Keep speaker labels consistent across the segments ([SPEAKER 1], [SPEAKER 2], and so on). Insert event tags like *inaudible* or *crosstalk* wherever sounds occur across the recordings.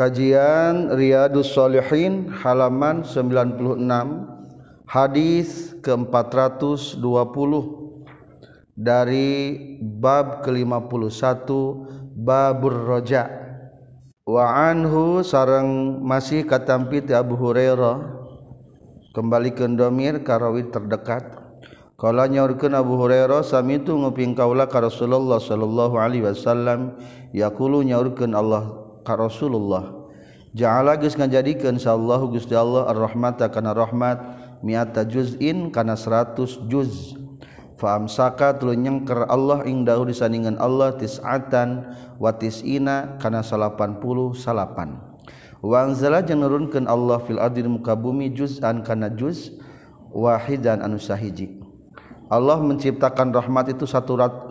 [SPEAKER 1] Kajian Riyadus Shalihin halaman 96 hadis ke-420 dari bab ke-51 babur roja. Wa anhu sareng masih katampi ti Abu Hurairah. Kembali ke domir karawi terdekat. Kala nyaurkeun Abu Hurairah samitu nguping kaula ka Rasulullah sallallahu alaihi wasallam. Yaqulu nyaurkeun Allah Rasulullah Ja'ala geus ngajadikeun sallallahu Gusti Allah ar-rahmata kana rahmat miata juz'in kana 100 juz. Fa amsaka tuluy nyengker Allah ing dahu disandingan Allah tis'atan wa tis'ina kana 80 salapan. Wa anzala jeung nurunkeun Allah fil ardi muka bumi juz'an kana juz wahidan anu sahiji. Allah menciptakan rahmat itu 100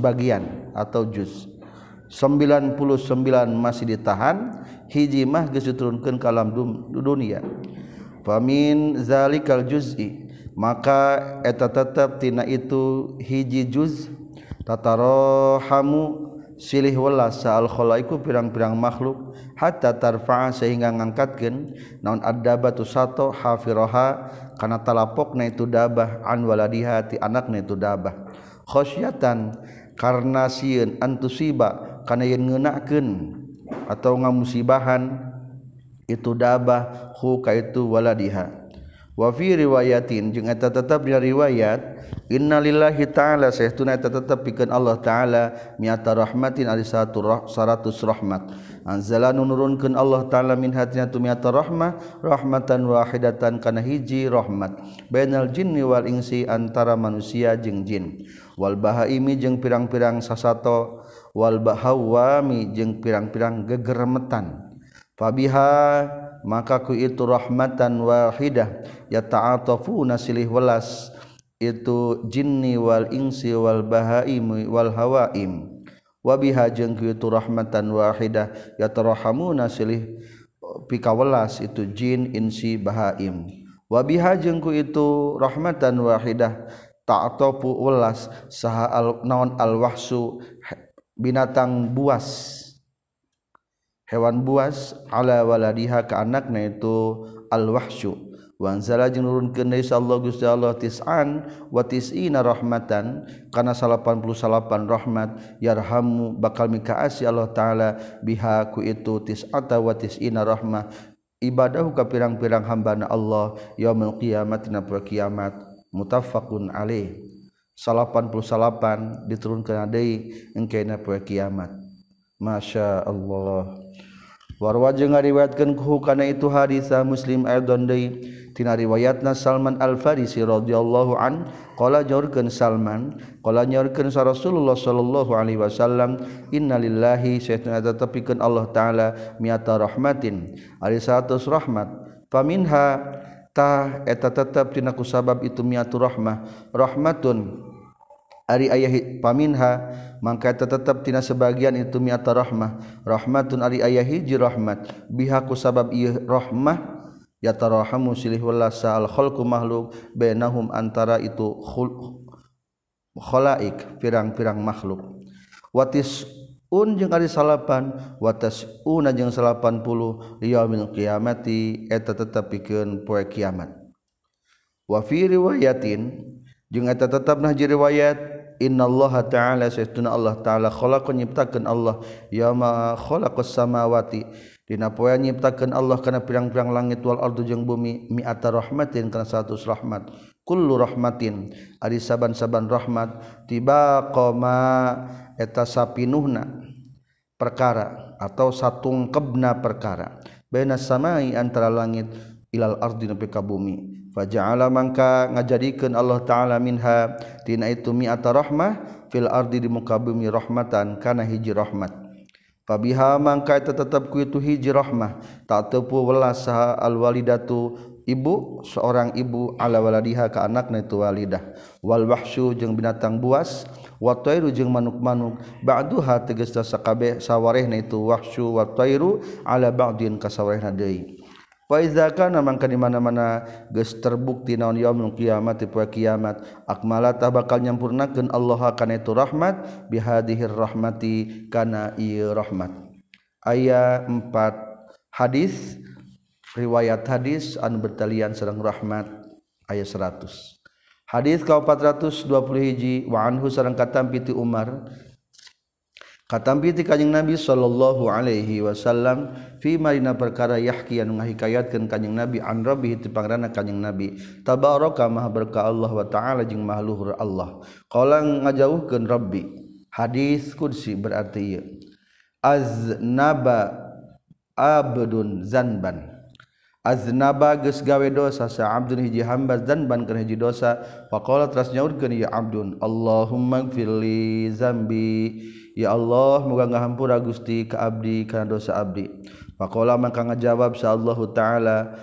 [SPEAKER 1] bagian atau juz. 99 masih ditahan hiji mah geus diturunkeun ka alam dunia. Famin zalikal juz'i maka eta tetap tina itu hiji juz tatarohamu silih welas saal khalaiku pirang-pirang makhluk hatta tarfa'a sehingga ngangkatkeun naon ad-dabatu sato hafiraha kana talapokna itu dabah an waladiha ti anakna itu dabah. Khasyatan karena sieun antusiba kana yen ngeunakeun atau nga musibahan itu dabah huka itu waladiha. Wafi riwayatin jeung eta tetep dina riwayat innalillahi ta'ala sahtuna eta tetep pikeun Allah ta'ala miata rahmatin ari satu rah, saratus rahmat. Anzala nurunkeun Allah ta'ala min hatina tu miata rahmah rahmatan wahidatan kana hiji rahmat. Bainal jinni wal insi antara manusia jeung jin. Wal bahaimi jeung pirang-pirang sasato Walbahawami jeung pirang-pirang gegermetan. Fabiha makaku itu rahmatan wahidah ya ta'atafu nasilih welas itu jinni wal insi wal bahaim wal hawaim. Wabiha jeung itu rahmatan wahidah ya tarahamu nasilih pikawelas itu jin insi bahaim. Wabiha jeung ku itu rahmatan wahidah ta'atafu welas saha al naon al wahsu binatang buas. Hewan buas ala waladiha ke anakna itu al-wahsyu. Wanzala jeung nurunkeun deui Allah Gusti Allah tis'an wa tis'ina rahmatan. Kana 88 rahmat yarhamu bakal mikaasi Allah taala biha ku itu tis'ata wa tis'ina rahmah. Ibadahu ka pirang-pirang hambana Allah yaumul qiyamah dina kiamat. Muttafaqun alaih salapan puluh salapan diturun ke poe kiamat. Masya Allah. Warwa jeung ngariwayatkeun ku kana itu hadisah muslim aidon deui. Tina riwayatna Salman Al Farisi radhiyallahu an qala Jorgen Salman qala nyaurkeun sa Rasulullah sallallahu alaihi wasallam innalillahi sayatuna tatapikeun Allah taala miata rahmatin ari 100 rahmat. Faminha ta eta tetep tina kusabab itu miatu rahmah rahmatun. Ari ayah paminha maka tetap tina sebagian itu miata rahmah. Rahmatun ari ayah hiji rahmat. Bihaku sabab iya rahmah yatarahamu silih walasa al khalqu makhluk bainahum antara itu khul khalaik pirang-pirang makhluk. Watis un jeung ari salapan watas una jeung salapan puluh liyaumil qiyamati eta tetep pikeun poe kiamat. Wa fi riwayatin jeung eta tetep nah riwayat Innallaha ta'ala sayyiduna Allah ta'ala khalaqa nyiptakeun Allah. Yauma khalaqas samawati. Dina poe nyiptakeun Allah kana pirang-pirang langit wal ardu jeung bumi mi'ata rahmatin kana 100 rahmat. Kullu rahmatin. Ari saban-saban rahmat. Tiba qoma eta sapinuhna perkara atau satungkebna perkara. Baina samai antara langit ilal ardi nepi bumi Faja'ala mangka ngajadikeun Allah taala minha tina itu mi'ata rahmah fil ardi di muka bumi rahmatan kana hiji rahmat. Fabiha mangka eta tetep ku itu hiji rahmah. Tak tepu welas saha al walidatu ibu seorang ibu ala waladiha ka anakna itu walidah. Wal wahsyu jeung binatang buas wa tairu jeung manuk-manuk. Ba'duha tegasna sakabeh sawarehna itu wahsyu wa tairu ala ba'din ka sawarehna deui. Faizakana mangka di mana-mana geus terbukti naon yaumul kiamat poe kiamat. Akmala tah bakal nyampurnakeun Allah kana itu rahmat bihadhir rahmati kana ieu rahmat. Aya 4 hadis riwayat hadis anu bertalian sareng rahmat aya 100 hadis ka 421 wa anhu sareng katam piti Umar katampiti kanjing Nabi sallallahu alaihi wasallam fi marina perkara yahki anu ngahikayatkeun kanjing Nabi an rabbih ti pangrana kanjing Nabi. Tabaraka maha berkah Allah wa taala jeung maha luhur Allah. Qala ngajauhkeun rabbi. Hadis kursi berarti ieu. Aznaba abdun zanban. Aznaba geus gawe dosa sa abdun hiji hamba zanban kana hiji dosa. Faqala teras nyaurkeun ya abdun Allahumma gfirli zambi. Ya Allah muga ngahampura Gusti ka abdi kana dosa abdi. Faqala maka ngajawab sallallahu taala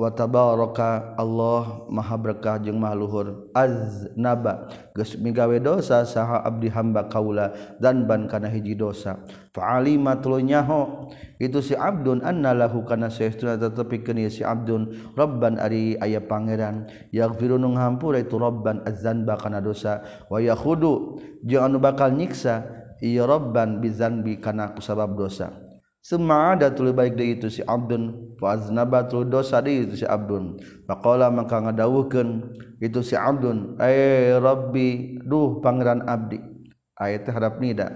[SPEAKER 1] wa tabaraka Allah maha berkah jeung maha luhur. Aznaba geus migawe dosa saha abdi hamba kaula dan ban kana hiji dosa. Fa alima nyaho itu si abdun anna lahu kana saestuna tetepikeun si abdun rabban ari aya pangeran. Yaghfiru nu hampura itu rabban azzanba kana dosa. Wa yakhudu jeung anu bakal nyiksa ieu rabban bizanbi kana kusabab dosa. Semua ada tulu baik dari itu si Abdun Faznaba tulu dosa di itu si Abdun. Faqala maka ngadawuhkeun itu si Abdun Eh Rabbi duh pangeran abdi. Ayat harap nida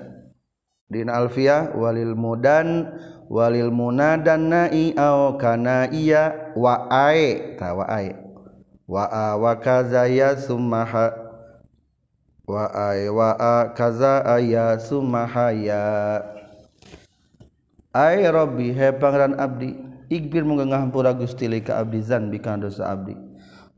[SPEAKER 1] Dina alfiyah walil mudan walil munadan na'i au kana iya wa ai. Ta wa ai. Wa a wa kaza ya summaha wa kaza aya sumahaya ay rabbi he pangeran abdi igbir mungga ngahampura Gusti li ka abdi zan bika dosa abdi.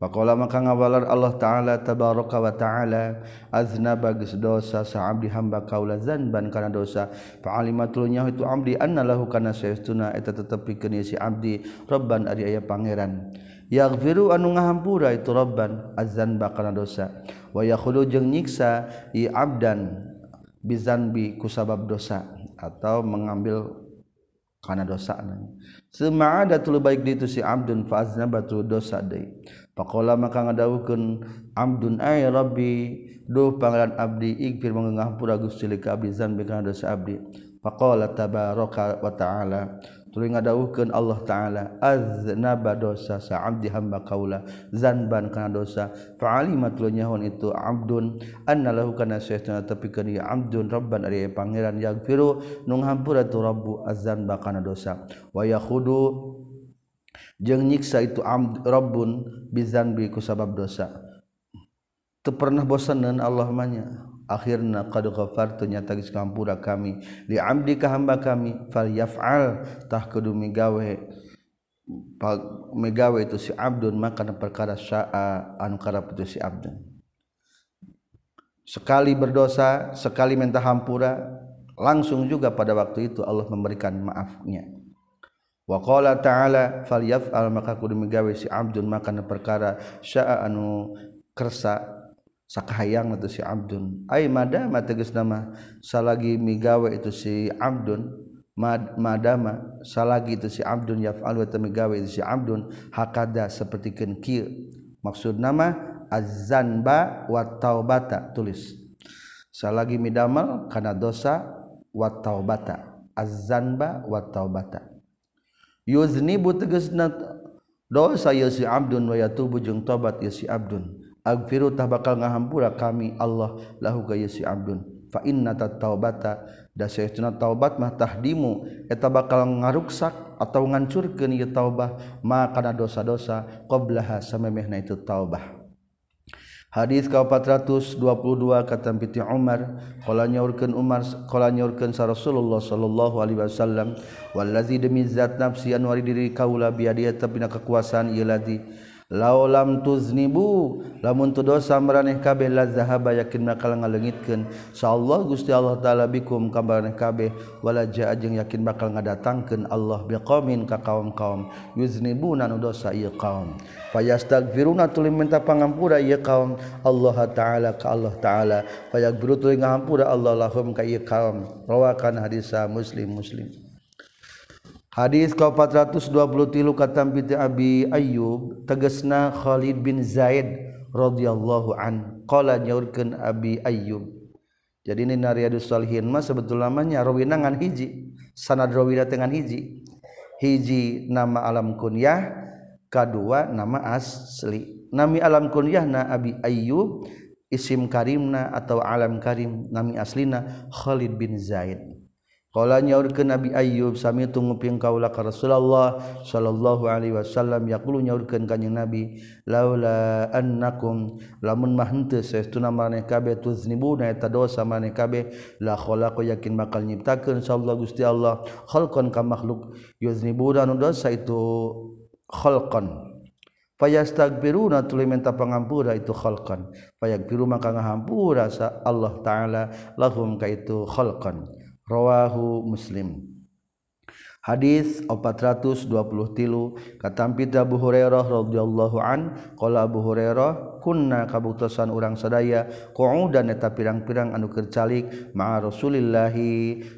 [SPEAKER 1] Pakola maka ngawalar Allah Ta'ala tabaraka wa ta'ala azna bagus dosa sa abdi hamba kaula zanban kana dosa. Fa'alimatul nyahu itu abdi anna lahu kana sayastuna eta tetepi kini si abdi rabban ari aya pangeran. Yaghfiru anu ngahampura itu rabban azanba kana dosa. wayakhulu jeung nyiksa i abdan bizanbi ku sabab dosa atau mengambil karena dosa nanya. Sema ada tulu baik di itu si abdun fazna batu dosa deh. Pakola maka ngadawukan abdun ay Rabbi do pangeran abdi ikfir mengampura gusti lika abdi zan karena dosa abdi. Pakola tabaraka wa taala tuluy ngadawuhkeun Allah taala aznaba dosa sa abdi hamba kaula zanban kana dosa fa nyahon itu abdun annalahu kana kana saytuna kan ya abdun rabban ari pangeran yagfiru nung hampura tu rabbu azanba kana dosa. Wa yakhudu jeung nyiksa itu abd rabbun bizanbi ku sabab dosa. Teu pernah bosanan Allah mah akhirnya qad ghafartu nyata geus ngampura kami. Li amdi ka hamba kami fal yaf'al tah kudu migawe megawe. Itu si abdun maka perkara syaa anu karep itu si abdun. Sekali berdosa sekali minta hampura langsung juga pada waktu itu Allah memberikan maafnya. Wa qala ta'ala falyaf'al maka kudu migawe si abdun maka perkara syaa anu kersa hayang itu si Abdul madama teges nama. Salagi migawa itu si Abdul madama salagi itu si Abdul yaf'al wa migawa itu si Abdul hakada seperti kir maksud nama azanba wa taubata tulis. Salagi midamal kana dosa wa taubata. Azanba wa taubata. Yuznibu tegesna dosa ya si Abdul wa yatubu jeung tobat ya si Abdul agfirutah bakal ngahampura kami Allah. Lahu gaya si abdun. Fa inna taubata da saytuna taubat mah tahdimu. Eta bakal ngaruksak atau ngancurkeun ieu taubah ma kana dosa-dosa qablaha samemehna itu taubah. Hadis ka 422 kata piti Umar qala nyaurkeun Umar qala nyaurkeun sa Rasulullah sallallahu alaihi wasallam wallazi demi zat nafsi anwari diri kaula biadi tapi na kekuasaan ieu ladzi laulam tuznibu lamun tu dosa maraneh kabeh la zahaba yakin bakal ngalengitkeun. Insyaallah Gusti Allah taala bikum ka maraneh kabeh wala jaa jeung yakin bakal ngadatangkeun Allah biqaumin ka kaum-kaum. Yuznibu nanu dosa ieu kaum. Fayastaghfiruna tuluy minta pangampura ieu kaum. Allah taala ka Allah taala. Fayaghfiru tuluy ngahampura Allah lahum ka ieu kaum. Rawakan hadis muslim muslim. Hadis ka 423 katam bi Abi Ayyub tegasna Khalid bin Zaid radhiyallahu an qala nyaurkeun Abi Ayyub. Jadi ini Nariadus Salihin mah sebetulnya nya rawinangan hiji, sanad rawina dengan hiji. Hiji nama alam kunyah, kadua nama asli. Nami alam kunyah na Abi Ayyub, isim karimna atau alam karim nami aslina Khalid bin Zaid. Qala nyaurkeun Nabi Ayyub sami tunguping kaula ka Rasulullah sallallahu alaihi wasallam. Yaqulu nyaurkeun kanjing Nabi laula annakum lamun mah henteu saestuna maneh kabeh tuznibuna eta dosa maneh kabeh la khalaqa yakin bakal nyiptakeun sallallahu Gusti Allah. Khalqan ka makhluk yuznibuna nu dosa itu khalqan. Fayastagfiruna tuluy minta pangampura itu khalqan. Fayagfiru maka ngahampura sa Allah taala lahum ka itu khalqan. rawahu muslim. Hadis 420 tilu katampita Abu Hurairah radhiyallahu an qala kunna kabutusan urang sadaya qu'udan eta pirang-pirang anu kercalik ma'a Rasulillah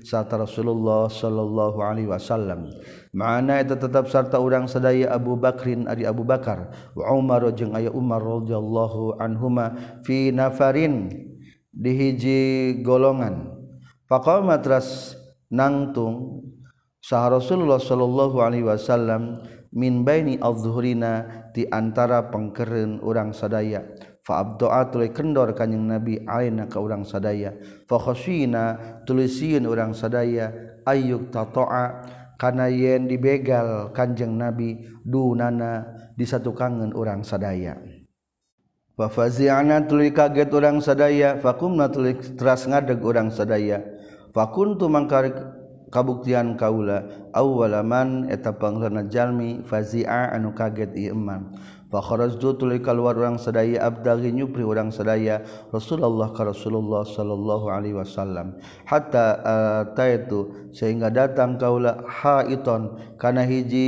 [SPEAKER 1] sarta Rasulullah sallallahu alaihi wasallam. Mana eta tetap sarta urang sadaya Abu Bakrin Adi Abu Bakar wa Umar jeung aya Umar radhiyallahu anhuma fi nafarin di hiji golongan. Faqal matras nangtung sah Rasulullah Shallallahu Alaihi Wasallam min baini al-zuhrina di antara pengkeren orang sadaya. Fa abdoa tuluy kendor kanjing Nabi alaina ka urang sadaya. Fa khashina tuluy sieun urang sadaya ayyuk tatoa kana yen dibegal kanjeng Nabi dunana di satu kangen orang sadaya. Fa fazi'ana tuluy kaget orang sadaya, fakumna tuluy teras ngadeg orang sadaya. fakuntu mangkar kabuktian kaula awwalaman eta panglana jalmi fazi'a anu kaget ieu iman fa kharajtu tuluy kaluar urang sadaya abdagi nyupri urang sadaya Rasulullah ka Rasulullah sallallahu alaihi wasallam. Hatta ataitu sehingga datang kaula haiton kana hiji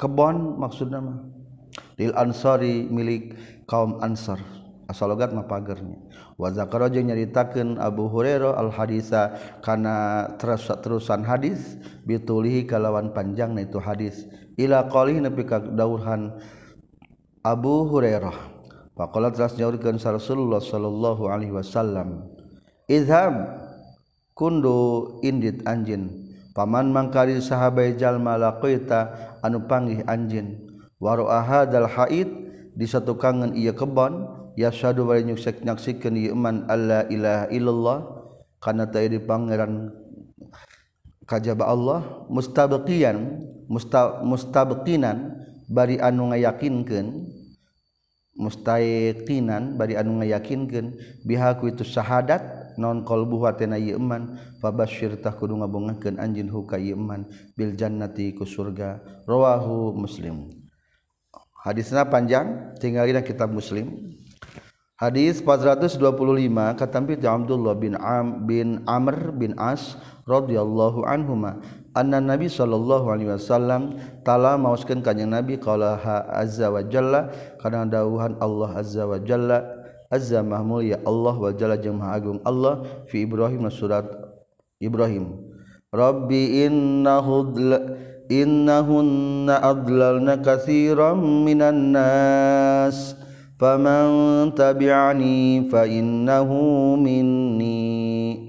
[SPEAKER 1] kebon maksudna mah? Lil ansari milik kaum ansar. Asalogat mah pagernya. wazakaro jeung nyaritakeun Abu Hurairah al hadisa kana terus terusan hadis bitulihi kalawan panjang itu hadis. Ila qalih nepi ka dauhan Abu Hurairah. Faqala teras nyaurkeun Rasulullah sallallahu alaihi wasallam izham kundu indit anjin. Paman mangkari sahabai jalma laqaita anu panggih anjin. Waru ahadal haid di satu kangen ia kebon yashadu bari nyuksek nyaksikeun ieu man alla ilaha illallah kana teu di pangeran kajaba Allah. Mustabiqian musta, mustabiqinan bari anu ngayakinkeun mustaiqinan bari anu ngayakinkeun biha ku itu syahadat non qalbu wa tena ieu iman fabasyir tah kudu ngabongakeun anjin hu bil jannati ku surga. Rawahu muslim. Hadisna panjang tinggalina kitab muslim. Hadis 425 katampi Abdullah bin Am bin Amr bin As radhiyallahu anhuma anna Nabi sallallahu alaihi wasallam tala mauskeun ka Nabi qalaha azza wa jalla kana dawuhan Allah azza wa jalla azza mahmul ya Allah wa jalla jeung maha agung Allah fi Ibrahim surat Ibrahim. Rabbi innahu innahunna adlalna katsiran minan nas. faman tabi'ani fa innahu minni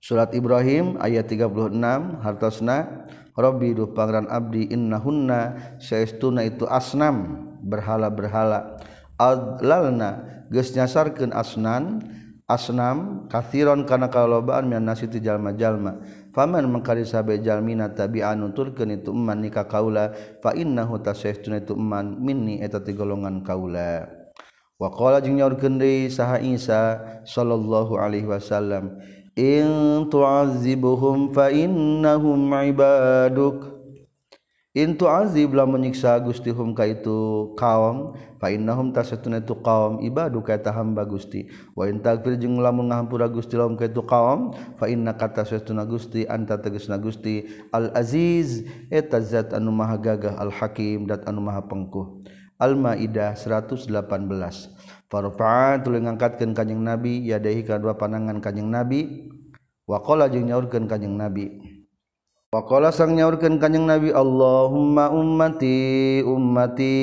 [SPEAKER 1] Surat Ibrahim ayat 36 hartosna Rabbi duh pangeran abdi innahunna saestuna itu asnam berhala-berhala. Adlalna geus nyasarkeun asnan asnam kathiron kana kalobaan mian nasi ti jalma-jalma. faman mengkali sabe jalmina tabi'an nuturkeun itu man nikah kaula fa innahu tasaytun itu man minni eta ti golongan kaula. Wa qala jeung nyaurkeun deui saha Isa sallallahu alaihi wasallam in tu'azzibuhum fa innahum ibaduk. Intu azib la menyiksa gustihum ka itu. Kaum fa innahum tasatuna itu kaum. Ibadu ka hamba gusti. Wa in tagfir jeung lamun ngahampura gusti lahum ka itu kaum fa inna kata satuna gusti anta tegasna gusti. Al aziz eta zat anu maha gagah. Al hakim dat anu maha pengkuh. Al maidah 118 farfa'a tuluy ngangkatkeun kanjing nabi. Yadahi kadua panangan kanjing nabi. Wa qala jeung nyaurkeun kanjing nabi. Pakola sang nyaurkan kanyang Nabi Allahumma ummati ummati.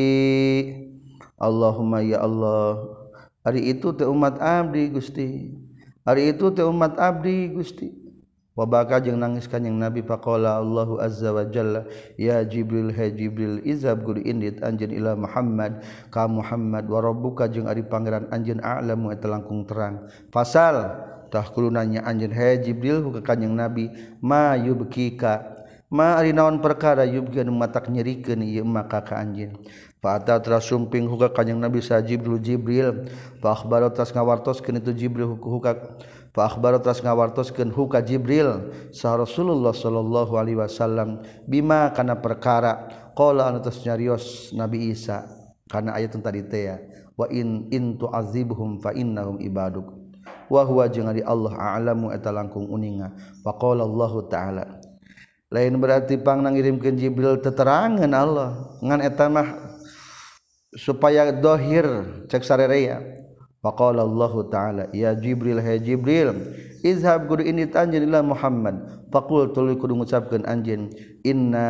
[SPEAKER 1] Allahumma ya Allah hari itu te umat abdi Gusti. Hari itu te umat abdi Gusti. Wabaka jeung nangis kanyang Nabi pakola Allahu azza wa jalla ya Jibril hai Jibril izab guru indit anjeun ila Muhammad ka Muhammad wa rabbuka jeung ari pangeran anjeun a'lamu eta langkung terang. Pasal tah kudu nanya anjeun hai jibril ka kanjing nabi ma yubkika? Ma naon perkara yubki anu matak nyerikeun ieu maka ka anjeun? Fa ata trasumping huka kanjing nabi sa jibril jibril. Fa akhbaro tas ngawartoskeun itu jibril huka akhbar atas ngawartoskeun huka Jibril sah Rasulullah sallallahu alaihi wasallam bima kana perkara? Qala anu tos nyarios Nabi Isa. Kana ayat tadi teh ya wa in in tu'azibhum fa innahum ibaduk wahwa jeung ari Allah a'lamu eta langkung uninga. Faqala Allah taala. Lain berarti pang nangirimkeun Jibril teterangan Allah. Ngan eta mah supaya dohir cek sarerea. Faqala Allah taala ya Jibril hai Jibril izhab kudu ini anjeun ila Muhammad. Faqul tuluy kudu ngucapkeun anjeun inna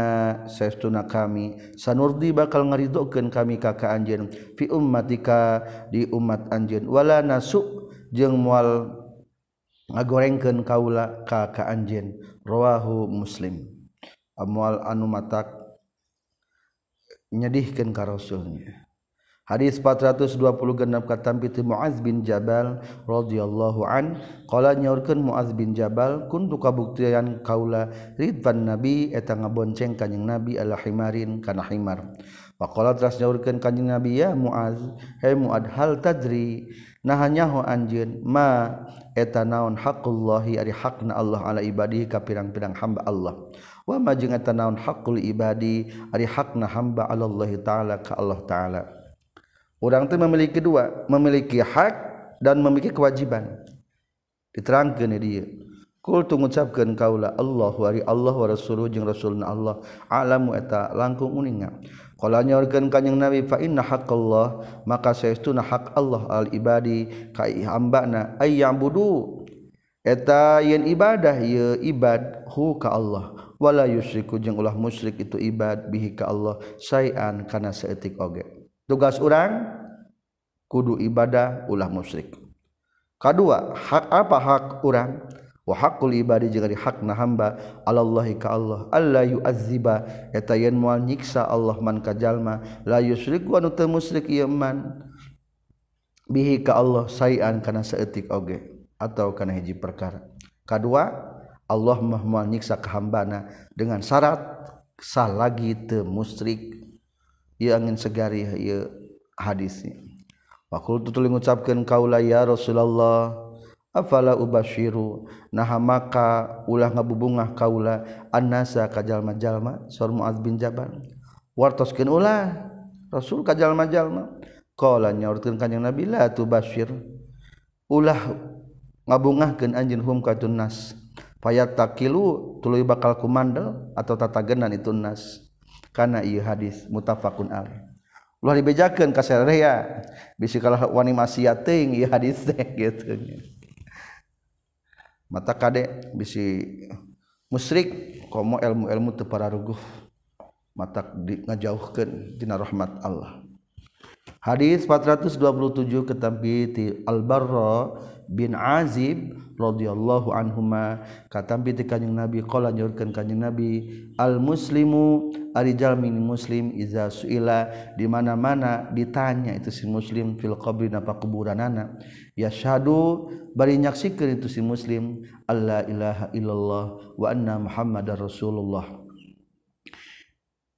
[SPEAKER 1] saestuna kami sanurdi bakal ngaridokeun kami ka ka anjeun fi ummatika di umat anjeun wala nasu jeung mual ngagorengkeun kaula ka ka anjeun. Rawahu muslim. Amwal anu matak nyedihkeun ka rasulnya Hadis 426 katampi piti Muaz bin Jabal radhiyallahu an qala nyaurkeun Muaz bin Jabal kuntu kabuktian kaula ridwan nabi eta ngabonceng kanjing nabi ala himarin kana himar faqala teras nyaurkeun kanjing nabi ya Muaz hey Muad hal tadri nahanyahu anjin ma eta naon haqullahi ari hakna Allah ala ibadi ka pirang-pirang hamba Allah? Wa ma jeung eta naon hakul ibadi ari hakna hamba Allah taala ka Allah taala? Urang teh memiliki dua memiliki hak dan memiliki kewajiban. Diterangkeun di dieu. Kul tu ngucapkeun kaula Allah wa Allah wa rasuluh jeung rasulna Allah. Alamu eta langkung uninga. Kalau nyorkan kanyang Nabi fa inna haqqallah maka saestuna hak Allah al ibadi ka hambana ay ya'budu eta yen ibadah ye ibad hu ka Allah. Wala yusyriku jeung ulah musyrik itu ibad bihi ka Allah sayan kana saeutik oge. Tugas urang kudu ibadah ulah musyrik. Kadua hak apa hak urang? hakul ibadi jeung hakna hamba Allahi ka Allah Allah yuziba eta yen mual nyiksa Allah man kajallma la yusrik wa teu musyrik ieu man. Bihi ka Allah sayan kana saeutik oge atau kana hiji perkara. Kadua Allah mah mual nyiksa ka hambana dengan syarat sah lagi teu musyrik. Ieu angin segari ieu hadisnya wa qultu tuluy ngucapkeun kaula ya Rasulullah afala ubasyiru nah maka ulah ngabubungah kaula annasa ka jalma-jalma muaz bin Jabal. Wartoskeun ulah Rasul ka jalma-jalma qala nyaurkeun kanjing Nabi la tu basyir ulah ngabungahkeun anjeun hum ka tunnas fayattaqilu tuluy bakal kumandel atau tatagenan itu nas. Kana ieu hadis mutafaqun alaih. Ulah dibejakeun ka sarerea bisi kalah wani maksiat teuing ieu hadis teh *laughs* gitu. mata kadek bisi musyrik. Komo ilmu-ilmu teu pararuguh. Mata di ngajauhkeun dina rahmat Allah. Hadis 427 ketampi ti Al-Barra bin Azib radhiyallahu anhuma. Katampi ti kanjing Nabi qala nyorkeun kanjing Nabi al-muslimu arijal min muslim iza suila. Di mana-mana ditanya itu si muslim fil qabri napa kuburanana? yashadu bari nyaksikeun itu si muslim alla ilaha illallah wa anna muhammadar rasulullah.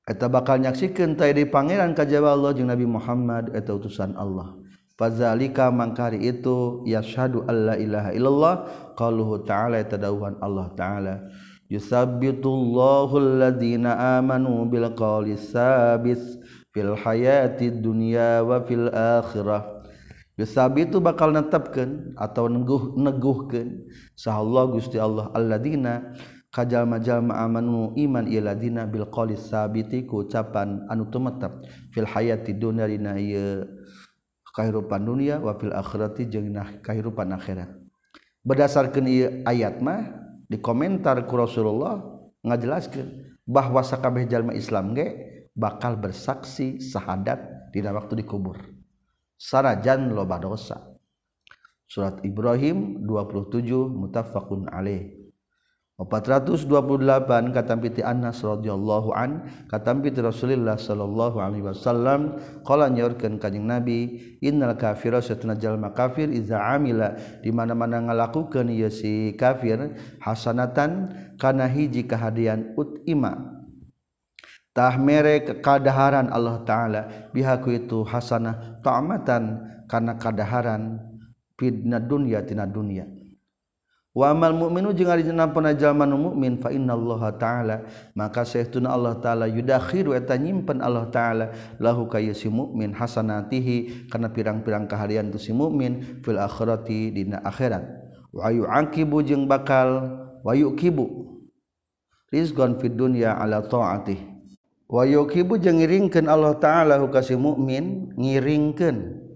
[SPEAKER 1] Eta bakal nyaksikeun tadi di pangeran kajaba Allah jeung Nabi Muhammad eta utusan Allah. Fazalika mangkari itu yashadu alla ilaha illallah qaluhu ta'ala tadawuhan Allah ta'ala. Yusabbitullahu alladhina amanu bil qawli sabis fil hayati dunya wa fil akhirah. Gesabi itu bakal netapkan atau neguh neguhkan Sahallah Gusti Allah alladina kajal-jalma amanu iman iladina bil qawli sabiti ku ucapan anu tumetap fil hayati dunya dina ieu kahirupan dunia wa fil akhirati jeung kahirupan akhirat. Berdasarkan ieu ayat mah di komentar ku Rasulullah ngajelaskeun bahwa sakabeh jalma Islam ge bakal bersaksi syahadat dina waktu dikubur. sanajan loba dosa surat Ibrahim 27 muttafaqun alaih. 428 katampiti Anas radhiyallahu an katampiti Rasulullah sallallahu alaihi wasallam qala nyorkeun kanjing Nabi innal kafira satuna jalma kafir iza amila. Di mana-mana ngalakukeun ieu si kafir hasanatan kana hiji kahadian utima. Mere kekadaharan Allah taala. Bihaku itu hasanah ta'matan kana kadaharan fidna dunya tina dunya amal mukminu penajal mukmin fallah ta'ala. Maka saytuna Allah ta'ala yudahhirta nyimpen Allah ta'ala. Lahu kay si mukmin Hasanatihi karena pirang-pirang keharian tu si mukmin fil akhiroti dina akhirat. Wayu angkibu jeung bakal wayu kibu rizgon fid dunya ala taati wayu kibu jeung ngiringkeun Allah ta'ala kasih mukmin ngiringkeun.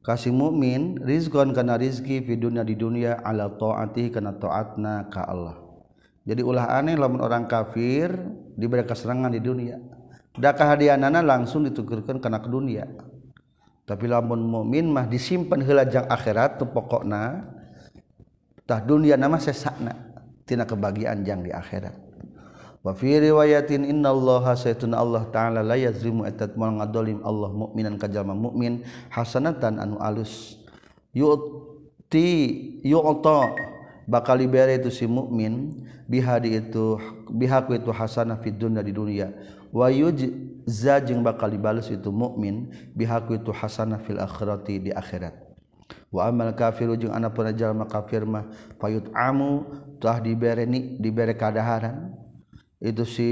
[SPEAKER 1] Kasih mukmin rizqan kana rizki fi dunia di dunia ala taati kana taatna ka Allah. Jadi ulah aneh lamun orang kafir diberi keserangan di dunia. Da kahadianana langsung ditukurkan kana ke dunia. Tapi lamun mukmin mah disimpan heula akhirat tu pokokna tah dunia nama sesakna tina kebahagiaan jang di akhirat wafi riwayatin innallaha saytun Allah ta'ala la yazlimu etat mal ngadolim Allah mukminan kajalma mukmin hasanatan anu alus. Yu'ti yu'ta. Bakal diberi itu si mukmin bihadi itu bihaku itu hasanah fid dunya di dunia. Wa yujza jeung bakal dibales itu mukmin bihaku itu hasanah fil akhirati di akhirat. Wa amal kafiru jeung ana pun jalma kafir mah payut amu tah diberi ni diberi kadaharan itu si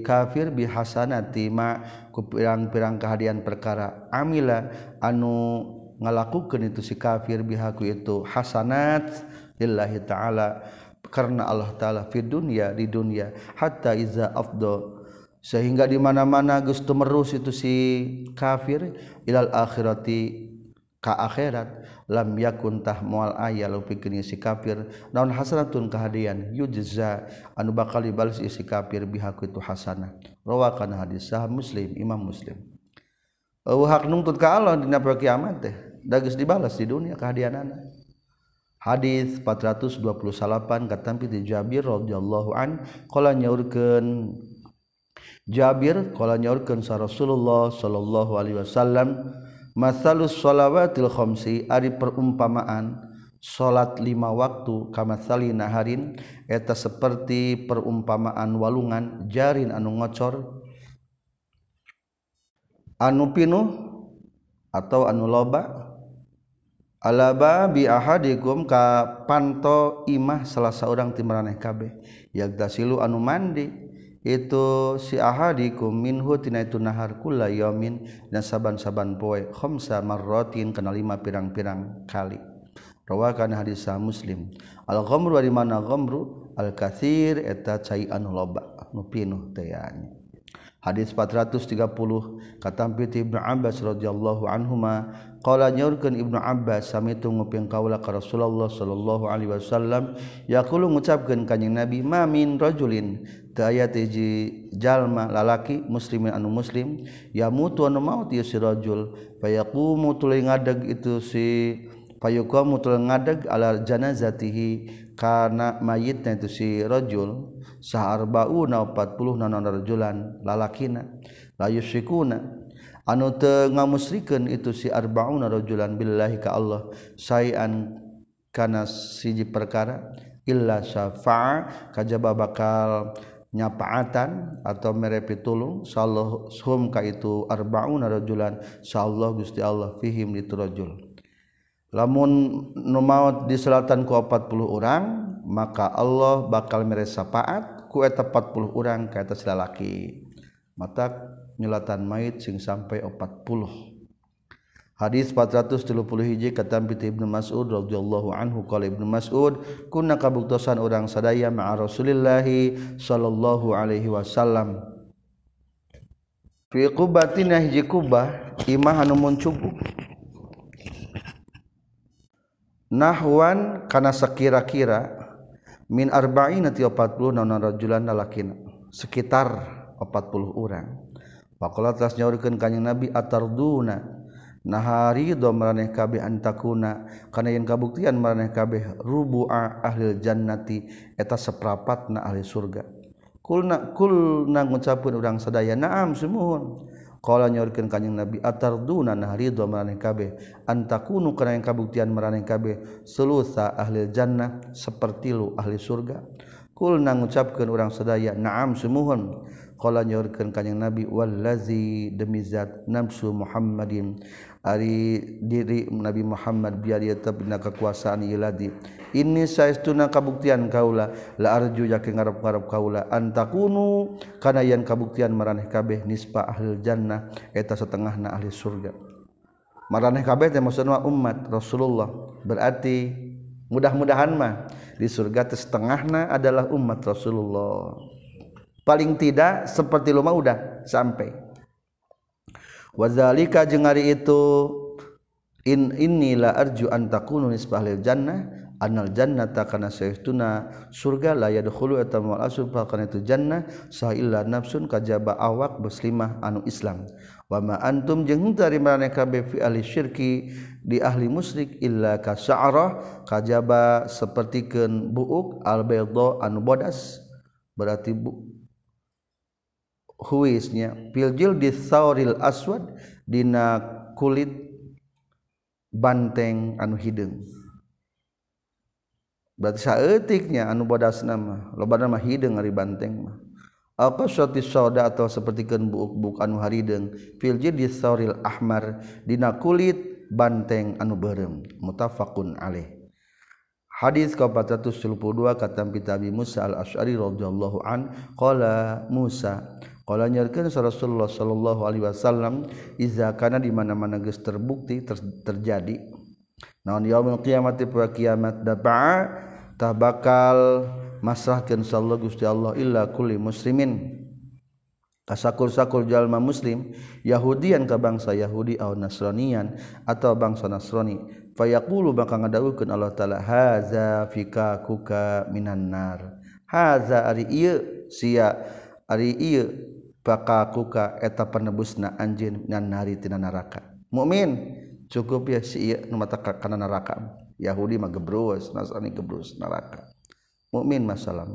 [SPEAKER 1] kafir bihasantima ku pirang-pirang kehadian perkara. Amila anu ngalakukan itu si kafir bihaku itu hasanat lillahi ta'ala karena Allah ta'ala fi dunia di dunia. Hatta iza afdo sehingga di mana-mana geus merus itu si kafir ilal akhirati ka akhirat lam yakuntah mual aya lu pikirnya si kafir. Naon hasratun kehadian yujza anu bakal dibalas isi kafir bihaku itu hasanah. Rawakan hadis sah muslim imam muslim. Uh, hak nuntut ka Allah dina poe kiamat teh da geus dibalas di dunia kehadianana. Hadis 428 katampi di Jabir radhiyallahu an qala nyaurkeun Jabir qala nyaurkeun sa Rasulullah sallallahu alaihi wasallam masalus sholawatil khomsi ari perumpamaan salat lima waktu kamatsali naharin eta seperti perumpamaan walungan jarin anu ngocor anu pinuh atau anu loba alaba bi ahadikum ka panto imah salah seorang timaraneh kabeh. Yagdasilu anu mandi. itu si ahadikum minhu tina itu nahar kula yamin dan saban-saban poe khamsa marratin kana lima pirang-pirang kali. Rawakan hadis muslim. Al ghamru di mana ghamru? Al kathir eta cai anu loba nu pinuh teh hadis 430 katampi ti Ibnu Abbas radhiyallahu anhuma qala nyaurkeun Ibnu Abbas sami samitu nguping kaula ka Rasulullah sallallahu alaihi wasallam yaqulu ngucapkeun kanjing Nabi ma min rajulin tiji jalma lalaki muslimin anu muslim ya mutu anu maut ya si rajul fayaqumu tuluy ngadeg itu si fayuqamu tuluy ngadeg ala janazatihi kana mayitna itu si rajul saharbauna 40 nanon rajulan lalakina la yusyrikuna anu teu ngamusrikeun itu si arbauna rajulan billahi ka Allah sayan kana siji perkara illa syafa'a kajaba bakal nyapaatan atau merepi tulung sallallahu hum ka itu arbauna rajulan sallallahu Gusti Allah fihim itu rajul. Lamun nu maot diselatan ku 40 orang maka Allah bakal mere syafaat ku eta 40 orang ka eta lalaki. Mata nyelatan mayit sing sampai 40 Hadis 430 hiji kata Ibnu Mas'ud radhiyallahu anhu qala Ibnu Mas'ud kunna kabuktosan orang sadaya ma'a Rasulillah sallallahu alaihi wasallam. Fi qubatina hiji kubah imah anu mun cubu nahwan kana sakira-kira min arba'ina ti 40 naon rajulan lalakina sekitar 40 orang. Faqala tas nyaurkeun kanjing Nabi atarduna nahari do maraneh kabeh antakuna kana yen kabuktian maraneh kabeh rubu'a ahlil jannati eta seprapatna ahli surga. Kulna kulna ngucapkeun urang sadaya naam sumuhun. Qala nyorkeun kanjing nabi atarduna nahari do maraneh kabeh? Antakunu kana yen kabuktian maraneh kabeh? Sulusa ahlil jannah seperti lu ahli surga. Kulna ngucapkeun urang sadaya naam sumuhun. Qala nyorkeun kanjing nabi wallazi demi zat nafsu muhammadin. Ari diri Nabi Muhammad biar dia tetap dina kekuasaan iladi. Ini saestuna kabuktian kaula la arju yakin ngarep-ngarep kaula antakunu kana yan kabuktian maraneh kabeh nispa ahli jannah eta setengahna ahli surga. Maraneh kabeh teh maksudna umat Rasulullah berarti mudah-mudahan mah di surga teh setengahna adalah umat Rasulullah. Paling tidak seperti luma udah sampai. wazalika jeung ari itu in innila arju an takunu nisbah lil jannah anal jannata kana saytuna surga la yadkhulu eta mal asub fa kana itu jannah sa illa nafsun kajaba awak muslimah anu islam. Wa ma antum jeung henteu ari kabeh fi ahli syirki di ahli musyrik illa ka sa'rah kajaba sapertikeun buuk al bayda anu bodas. Berarti bu huisnya. Filjil di sauril aswad dina kulit banteng anu hidung berarti saeutiknya anu bodas nama loba mah hidung ari banteng mah. Apa suatu soda atau seperti buuk-buuk anu harideng filjil di sauril ahmar dina kulit banteng anu berem. Mutafakun alaih. Hadis ke 472 kata Nabi Musa Al-Asy'ari radhiyallahu an qala Musa Kalau nyarkan Rasulullah Shallallahu Alaihi Wasallam iza karena di mana mana gus terbukti ter, terjadi. Naon yaumul kiamati pada kiamat dapat tak bakal masrahkan sallallahu gusti Allah illa kulli muslimin. Kasakur-sakur jalma muslim Yahudian ke bangsa Yahudi atau Nasranian atau bangsa Nasrani fayaqulu maka ngadawukeun Allah taala haza fika kuka minan nar haza ari ieu sia ari ieu baka kuka eta penebus na anjin ngan tina neraka mukmin cukup ya si nu mata kana neraka Yahudi mah gebrus gebrus neraka mukmin masalah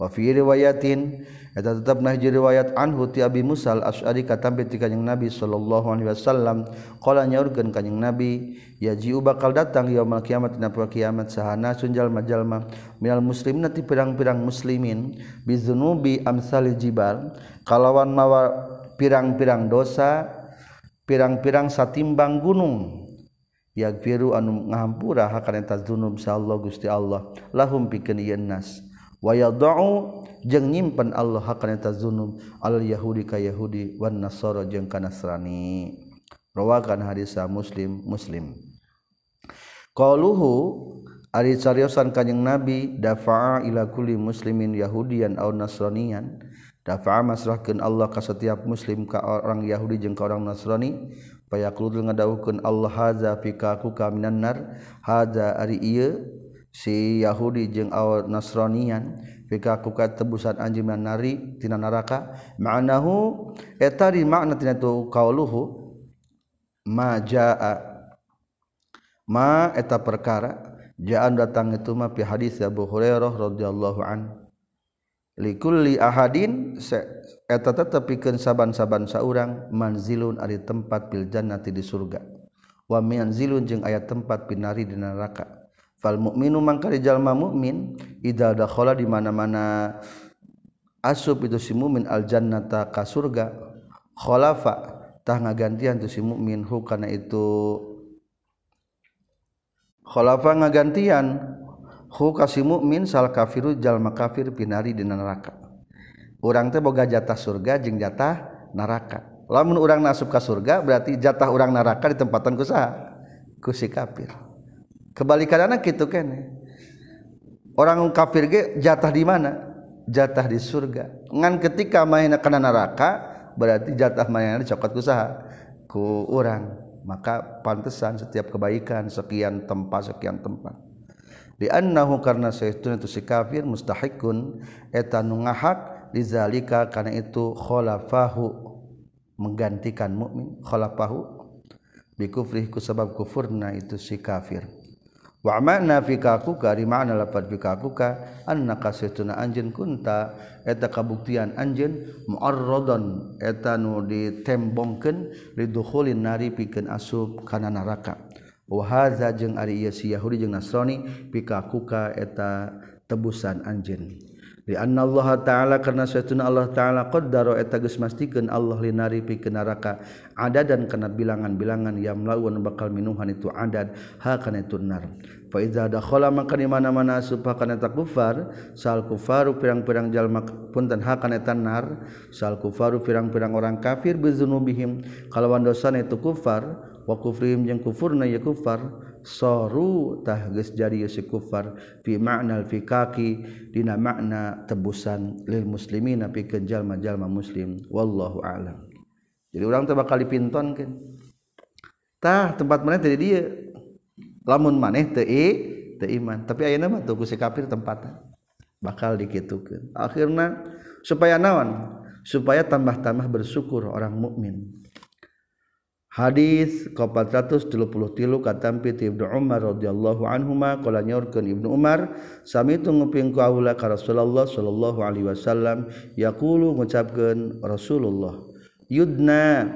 [SPEAKER 1] Wafi riwayatin eta tetap nahji riwayat anhu ti Abi Musa al-Asy'ari katampi ti kanjing Nabi sallallahu alaihi wasallam qala nyaurkeun kanjing Nabi yaji'u bakal datang yaumul kiamat dina poe kiamat sahana sunjal majalma minal muslimin ti pirang-pirang muslimin bizunubi amsali jibal kalawan mawa pirang-pirang dosa pirang-pirang satimbang gunung. Yagfiru anu ngahampura hakana tazunub sa Allah Gusti Allah. Lahum pikeun nas. Waya do jeng nyimpen Allah hakaneta zunum al Yahudi ka Yahudi Wan nasoro jeng kanasrani rawakan hadisah muslim muslim. Qaluhu ari cariosan kanjing nabi dafa'a ila kulli muslimin yahudian aw nasranian dafa'a masrahkeun Allah ka setiap muslim ka orang Yahudi jeung ka orang Nasrani. Payaqulu ngadawukeun Allah haza fika ku kaminan nar. Haza ari ieu si Yahudi jeung awal nasronian pika kuka tebusan anjing nari tina neraka ma'nahu eta di makna tina tu qauluhu ma jaa ma eta perkara jaan datang itu ma fi hadis Abu Hurairah radhiyallahu an. Likulli ahadin eta tetep pikeun saban-saban saurang manzilun ari tempat fil jannati di surga. Wa manzilun jeung aya tempat pinari di neraka. fal mukminu mangka jalma mukmin idza dakhala di mana-mana asub itu si mukmin al jannata ka surga khalafa tah ngagantian tu si mukmin hu kana itu khalafa ngagantian. Hu ka si mukmin sal kafiru jalma kafir pinari di neraka. Urang teh boga jatah surga jeung jatah neraka. Lamun urang nasub ka surga berarti jatah urang neraka ditempatan ku sa ku si kafir kebalikan anak gitu kan. Orang kafir ge jatah di mana? Jatah di surga. Ngan ketika main kena neraka berarti jatah main cokot usaha ku orang maka pantesan setiap kebaikan sekian tempat sekian tempat. Di annahu karena sayyidun itu si kafir mustahikun. Eta nu ngahak lizalika karena itu kholafahu menggantikan mukmin. Kholafahu bikufrihi ku sabab kufurna itu si kafir wa makna fikaku ka ari makna lapad annaka satuna anjeun kunta. Eta kabuktian anjeun muarradon eta nu ditembongkeun lidukhulin nari pikeun asub kana neraka. Wa hadza jeung ari ieu si yahudi jeung nasrani pikakuka eta tebusan anjeun di anna Allah taala karena sesuna Allah taala qaddaro eta geus mastikeun Allah linari pikeun neraka. Adadan kana bilangan-bilangan yamlaun bakal minuhan itu adad ha kana itu nar fa iza dakhala maka di mana-mana supah kana eta kufar sal kufaru pirang-pirang jalma punten ha kana eta nar sal kufaru pirang-pirang orang kafir bizunubihim kalawan dosana itu kufar wa kufrihim jeung kufurna ya kufar sorutah jadi si kufar fi makna fikaki dina makna tebusan lil muslimin napi kenjal majalma muslim. Wallahu alam. Jadi orang teh bakal dipinton kan tah tempat mana tadi dia. Lamun maneh teu teu iman. Tapi ayeuna mah tuh si kafir tempatan bakal dikitukeun. Akhirna supaya naon? Supaya tambah-tambah bersyukur orang mukmin. Hadis 433 katampi ti Ibnu Umar radhiyallahu anhuma qala nyorkeun Ibnu Umar sami nguping ka kaula ka Rasulullah sallallahu alaihi wasallam yaqulu ngucapkeun Rasulullah yudna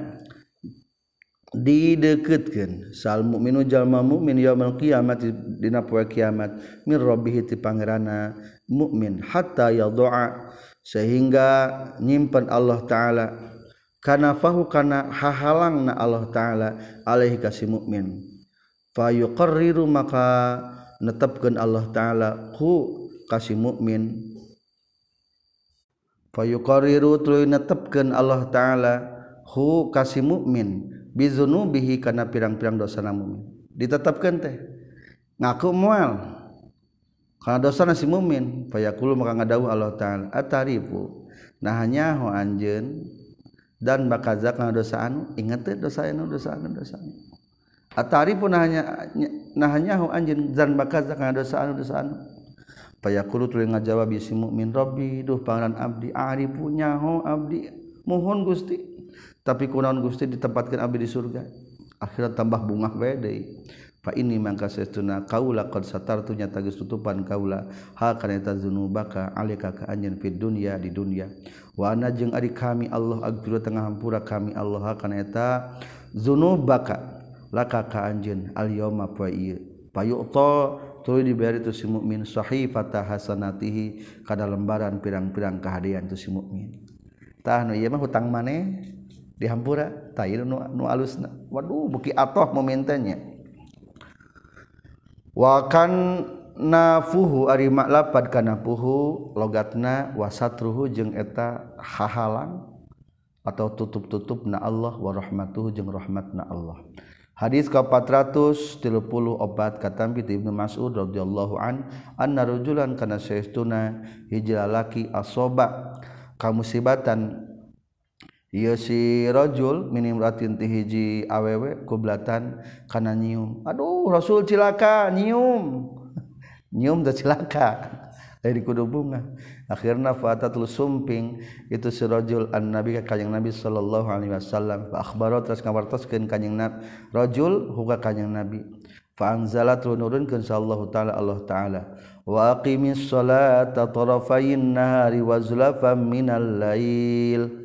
[SPEAKER 1] dideketkeun sal mukminu jalma mukmin yaumul kiamat dina poe kiamat min rabbih ti pangeranna mukmin hatta yadha sehingga nyimpen Allah taala karena fahu karena hahalang na Allah Ta'ala alaihi kasih mukmin. Fayuqarriru maka netapkan Allah Ta'ala ku kasih mukmin. Fayuqarriru tuluy netapkan Allah Ta'ala hu kasih mukmin. Bizunubihi karena pirang-pirang dosa mukmin. Ditetapkan teh. Ngaku mual. Karena dosa nasi mukmin. Fayaqulu maka ngadawu Allah Ta'ala atarifu? Nah hanya ho anjeun dan maka zakat dosa anu ingat dosa anu dosa anu dosa anu. Atari pun hanya nahanya hu anjin dan maka zakat dosa anu dosa anu. Payakulu tuluy ngajawab si mukmin rabbi duh pangaran abdi arifu nyaho abdi. Mohon gusti. Tapi kunaon gusti ditempatkan abdi di surga? Akhirat tambah bunga bae deui. Ini mangka sesuna kaula qad satartu nya tagis tutupan kaula ha kana eta dzunubaka alika ka anjeun fid dunya di dunya. Wa ana jeung ari kami Allah agfiru tengah hampura kami Allah kana eta dzunubaka laka ka anjeun al yauma fa ieu payu'ta tuluy diberi tu si mukmin sahifata hasanatihi kada lembaran pirang-pirang kehadian tu si mukmin tah nu ieu mah hutang maneh dihampura tah nu nu alusna waduh beki atoh momentenya wakan nafuhu ari maklapad kana puhu logatna wasatruhu jeung eta hahalang atau tutup-tutup na Allah wa rahmatuhu jeung rahmatna Allah. Hadis ka 434 katampi ti Ibnu Mas'ud radhiyallahu an anna rajulan kana saestuna hijlalaki asoba kamusibatan Iye sirajul minimratin tihiji awewe goblatan kana nyium. Aduh rasul cilaka nyium. *laughs* Nyium da cilaka. *laughs* Dari kudu bunga. Akhirna fatatul sumping itu sirajul an nabi ka kanjing nabi sallallahu alaihi wasallam. Fa akhbaro tras ngawartoskeun kanjing nabi rajul huga kanjing nabi. Fa anzalat nurunkeun sallallahu taala Allah taala. Wa aqimis salata tarafayn nahari wa zulafan minal lail.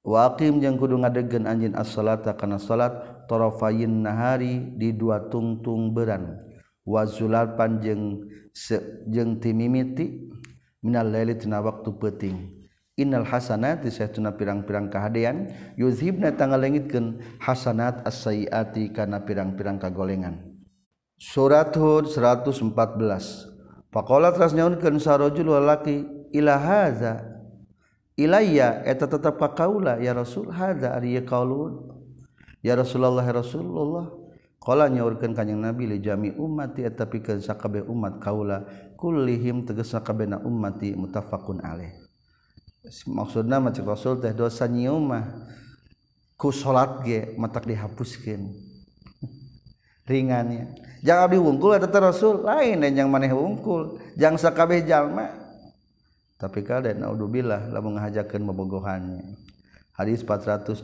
[SPEAKER 1] Wakim yang kudu ngadegen anjin as-salata kana salat tarafayin nahari di dua tungtung beran wazular panjeng jeung timimiti minal laili tina waktu peuting. Innal hasanati saytuna pirang-pirang kahadean yuzhibna tangalengitkeun hasanat as-sayiati kana pirang-pirang kagolengan. Surat Hud 114 Faqala teras nyaunkeun sarojul lalaki ila haza ilayya eta tetap ka kaula ya rasul hada ari qaulun ya rasulullah ya rasulullah. Qala nyaurkeun kanjing nabi li jami ummati eta pikeun sakabeh umat kaula. Kullihim tegasna kabehna ummati muttafaqun alaih. Maksudna macam rasul teh dosa nyiumah ku salat ge matak dihapuskeun. *laughs* Ringannya jangan abdi wungkul eta rasul lain yang maneh wungkul. Jang sakabeh jalma tapi kalian naudzubillah lamun ngahajakeun mebogohannya hadis 435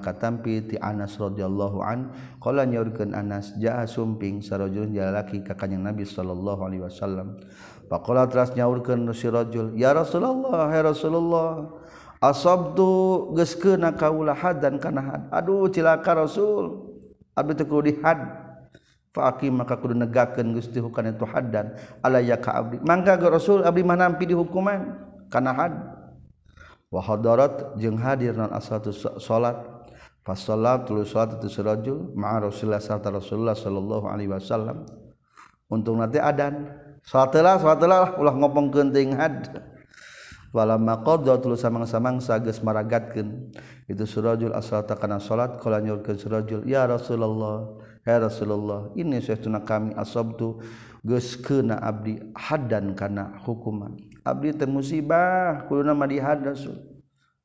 [SPEAKER 1] katampi ti Anas radhiyallahu an qala nyaurkeun Anas jaa sumping sarojul jalaki ka kanjing Nabi sallallahu alaihi wasallam. Faqala teras nyaurkeun si rajul ya Rasulullah ya Rasulullah asabtu geus keuna kaula hadan kana had? Aduh cilaka Rasul abdi teu dihad. faqim maka kudu negakeun Gusti hukana itu haddan alaya ka abdi. Mangga ge Rasul abdi mah nampi di hukuman kana had. Wa hadarat jeung hadir non asatu salat. Fa salat tulu salat itu surajul ma'a Rasulullah sarta Rasulullah sallallahu alaihi wasallam. Untung nanti adan. Salatlah salatlah ulah ngopongkeun teuing had. Walamma qadha tulu samang-samang sageus maragatkeun itu surajul asrata kana salat kala nyurkeun surajul ya Rasulullah Ya Rasulullah ini sesuatu kami asabtu geus keuna abdi hadan kana hukuman. Abdi teu musibah kuduna mah dihad Rasul.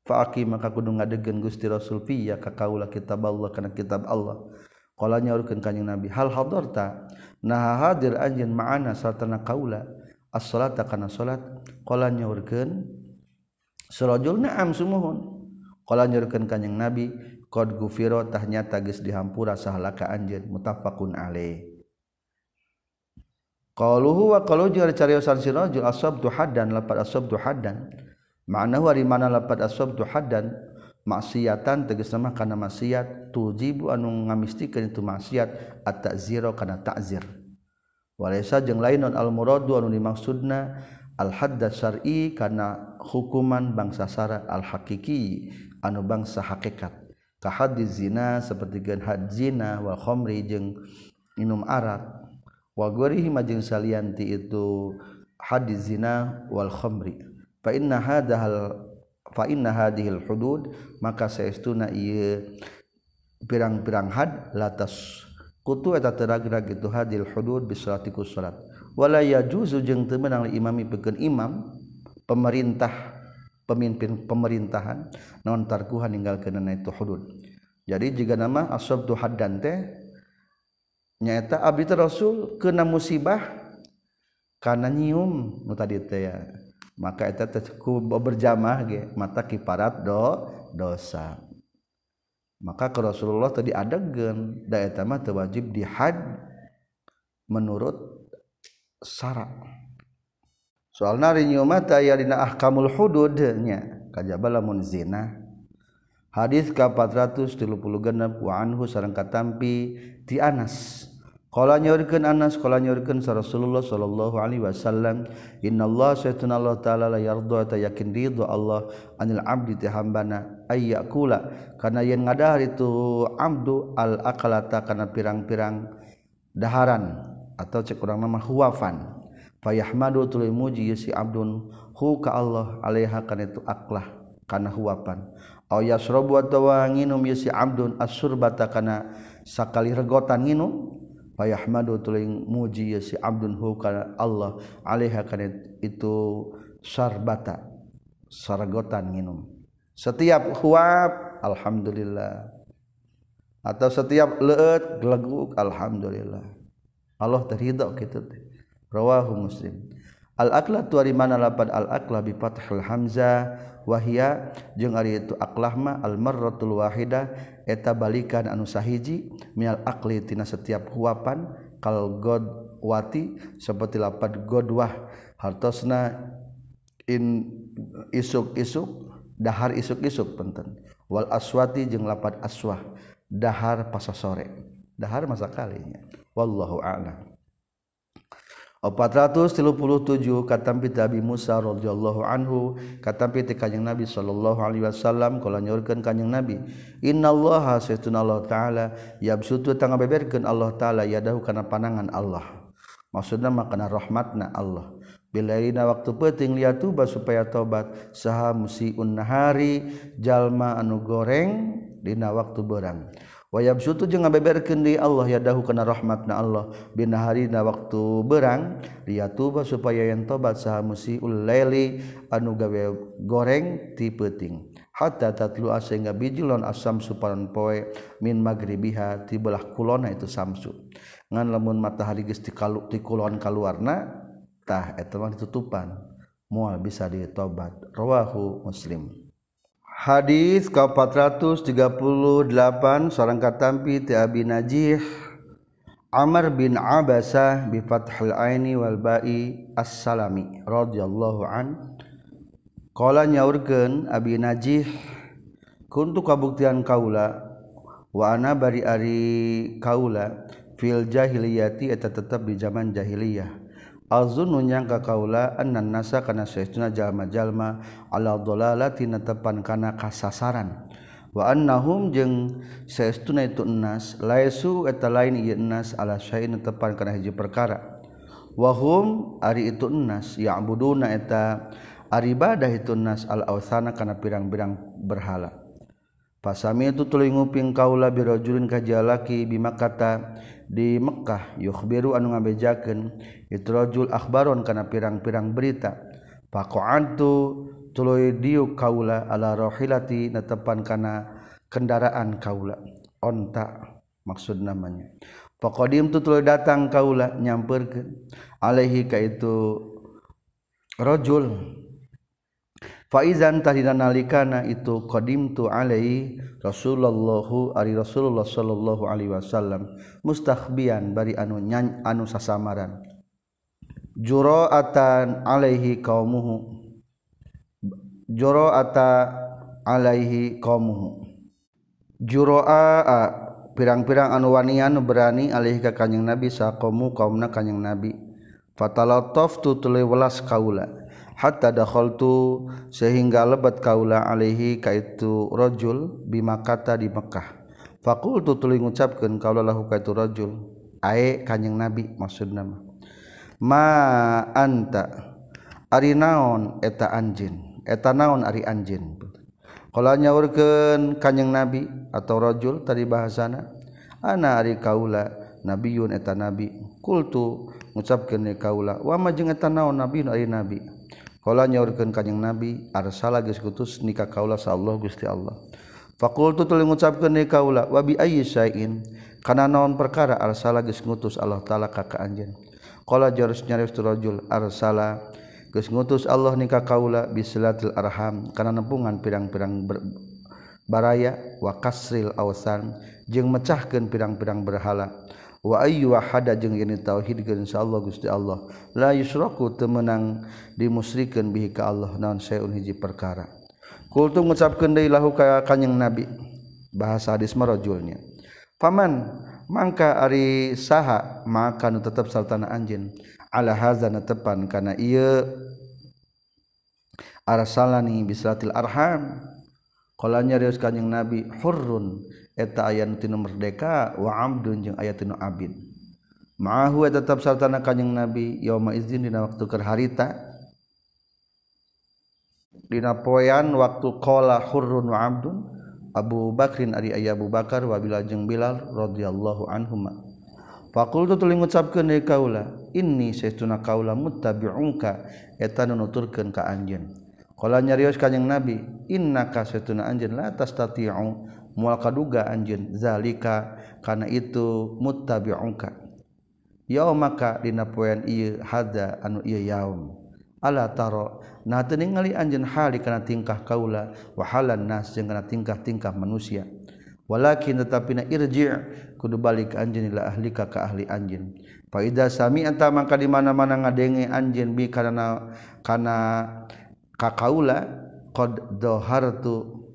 [SPEAKER 1] Fa maka kudu ngadegeun Gusti Rasul piya ka kaula kitab Allah kana kitab Allah. Qala nyaurkeun ka Nabi hal hadarta? Nah hadir anjeun ma'ana sartana kaula? As-salata kana salat? Qala nyaurkeun surajul na'am sumuhun. Qala nyaurkeun ka Nabi qad gufira tahnya tagis dihampura sahlaka anjeun. Mutafaqun alaih. Qaluhu wa qalu jeung cariosan si rajul asabtu haddan lapat asabtu haddan. Makna wari mana lapat asabtu haddan? Maksiatan tegas nama kana maksiat. Tujibu anu ngamistikeun itu maksiat at-ta'zira kana ta'zir. Walaysa jeung lain al muradu anu dimaksudna al hadda syar'i kana hukuman bangsa sara al hakiki anu bangsa hakikat kahad zina seperti had zina wa khomri jeung minum arak. Wa gorihi majeng salianti itu had zina wal khomri. Fa inna hadhal fa inna hadhil hudud maka saestuna ieu pirang-pirang had latas kutu eta terag-rag itu hadil hudud bisolatiku salat. Wala yajuzu jeung teu meunang imami pikeun imam pemerintah pemimpin pemerintahan non tarkuhan ninggal ke itu hudud. Jadi jika nama asab tuhad dan teh nyata abdi rasul kena musibah karena nyium. Nu tadi teh ya. Maka eta ku berjamah ge mata kiparat do dosa. Maka ke Rasulullah tadi adegan da eta mah wajib dihad menurut syarat. soalna rinyu mata aya dina ahkamul hududnya kajaba lamun zina. Hadis ka 436 wa anhu sareng katampi ti Anas. Qala nyorkeun Anas qala nyorkeun sa Rasulullah sallallahu alaihi wasallam innallaha saytuna Allah taala la yarda ta yakin ridho Allah anil abdi ti hambana ayyakula kana yen ngadahar itu abdu al aqlata kana pirang-pirang daharan atau cek urang mah huwafan Yahmadu tu muji si Abdul hu ka Allah aleha kan itu aklah kana huapan. Aw yasrabu atawa nginum si Abdul as-surbata kana sakali regotan nginum. Yahmadu tuling muji si Abdul hu ka Allah aleha kan itu sarbata saragotan nginum. Setiap huap alhamdulillah. Atau setiap leut geleguk alhamdulillah. Allah terhidau gitu teh rawahu muslim. Al-aklah tuari mana lapan al-aklah bi fathil hamzah wahia jeung ari itu aklah ma al-marratul wahida eta balikan anu sahiji minal akli tina setiap huapan kal god wati seperti lapan godwah. Hartosna in isuk-isuk dahar isuk-isuk penten. Wal aswati jeung lapan aswah dahar pasasore dahar masa kalinya. Wallahu a'lam. 437 katampi Nabi Musa radhiyallahu anhu katampi ti kanjeng Nabi sallallahu alaihi wasallam kala nyorkeun kanjeng Nabi. Innallaha saytuna Allah taala yabsutu tangga beberkeun Allah taala yadahu kana panangan Allah. Maksudna makna rahmatna Allah. Bilaina waktu penting liatuba supaya tobat saha musiun nahari jalma anu goreng dina waktu berang wayab sutu jeung ngabeberkeun deui Allah yadahu kana rahmatna Allah. Binaharina waktu berang liyatuba supaya yang tobat saha musiul laili anu gawe goreng ti peuting. Hatta tatlu sehingga bijilon asam suparan poe min magribiha ti belah kulona itu samsu. Ngan lamun matahari geus ti kalu ti kulon kaluarna tah eta mah ditutupan. Moal bisa ditobat. Rawahu muslim. Hadis ka 438 seorang katampi ti Abi Najih Amr bin Abbasah bi fathil aini wal ba'i as-salami radhiyallahu an. Qala nyaurkeun Abi Najih kuntu kabuktian kaula wa ana bari ari kaula fil jahiliyati eta tetep di zaman jahiliyah. Alzunnu nyangka kaula annan nasa kana saestuna jalma-jalma ala dhalalatina tepan kana kasasaran. Wa annahum jeung saestuna itu ennas laisu eta lain ieu ennas ala syai'in tepan kana hiji perkara. Wahum ari itu ennas ya'buduna eta ari ibadah itu ennas al awsana kana pirang-pirang berhala. Pasami itu tuli nguping kaula birojulin kajalaki bimakata di Mekkah yukhbiru anu ngabejakeun itrajul akhbaron kana pirang-pirang berita. Faqa'antu tuluy diu kaula ala rohilati netepan kana kendaraan kaula onta maksud namanya. Faqadim tu tuluy datang kaula nyamperkeun alaihi ka itu rajul Faizan tahdina nalikana itu qadimtu alaihi Rasulullah ari Rasulullah sallallahu alaihi wasallam. Mustakhbian bari anu nyany anu sasamaran. Jura'atan alaihi qaumuhu. Jura'ata alaihi qaumuhu. Jura'a pirang-pirang anu wanian berani alaihi ka kanjing nabi sa qaumu kaumna kanjing nabi. Fatalataftu tuluy welas kaula hatta dakhaltu sehingga lebat kaula alaihi kaitu rajul bimakata di Mekah. Faqultu tuluy ngucapkeun kaula lahu kaitu rajul. Ae kanjing nabi maksudna mah ma anta ari naon eta anjin eta naon ari anjin kalau nyaurkeun kanjing nabi atau rajul tadi bahasana ana ari kaula nabiun eta nabi kultu ngucapkeun kaula wa ma jeung eta naon nabi ari nabi? Kala nyaurkeun kanjing Nabi arsala geus kutus nikah kaula sa Allah Gusti Allah. Fakultu tuluy ngucapkeun ni kaula wa bi ayyi syai'in kana naon perkara arsala geus ngutus Allah taala ka ka anjeun. Qala jarus nyaris rajul arsala geus ngutus Allah nikah kaula bisilatil arham kana nempungan pirang-pirang baraya wa kasril awsan jeung mecahkeun pirang-pirang berhala. wa ayyu wahada jeung yen tauhid geun Allah Gusti Allah. La yusraku temenang dimusrikeun bihi ka Allah naon saeun hiji perkara. Kultu ngucapkeun deui lahu ka kanjing nabi bahasa hadis marajulnya faman mangka ari saha maka nu tetep sartana anjeun. Ala hazana tepan kana ieu arsalani bislatil arham. Qalanya rius kanjing nabi hurrun eta aya tinu merdeka wa amdun jeung aya tinu abid. Ma'ahu tetap sartana kanjing nabi yauma izin dina waktu keur harita. Dina poean waktu qala hurrun wa abdun Abu Bakrin ari aya Abu Bakar wa Bilal jeung Bilal radhiyallahu anhuma. Fakultu tuluy ngucapkeun deui kaula inni saestuna kaula muttabi'unka. Eta nuturkeun ka anjeun. Qala nyarios kanjing Nabi innaka saestuna anjeun la tastati'u mual kaduga anjeun zalika kana itu muttabi'uka. Yaumaka dina poean ieu hada anu ieu yaum. Ala taro nah teu ningali anjeun hali kana tingkah kaula wa halan nas jeung kana tingkah-tingkah manusia. Walakin tetapina irji' kudu balik anjeun ila ahlika ka ahli anjeun. Fa idza sami'ata maka di mana-mana ngadenge anjeun bi kana kana ka kaula qad dhahartu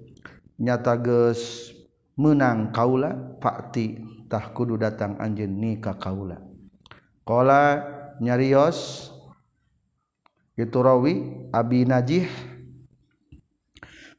[SPEAKER 1] nyata geus menang kaula faktitah kudu datang anj nikah kaula. Kola nyarios itu rawi Abi najih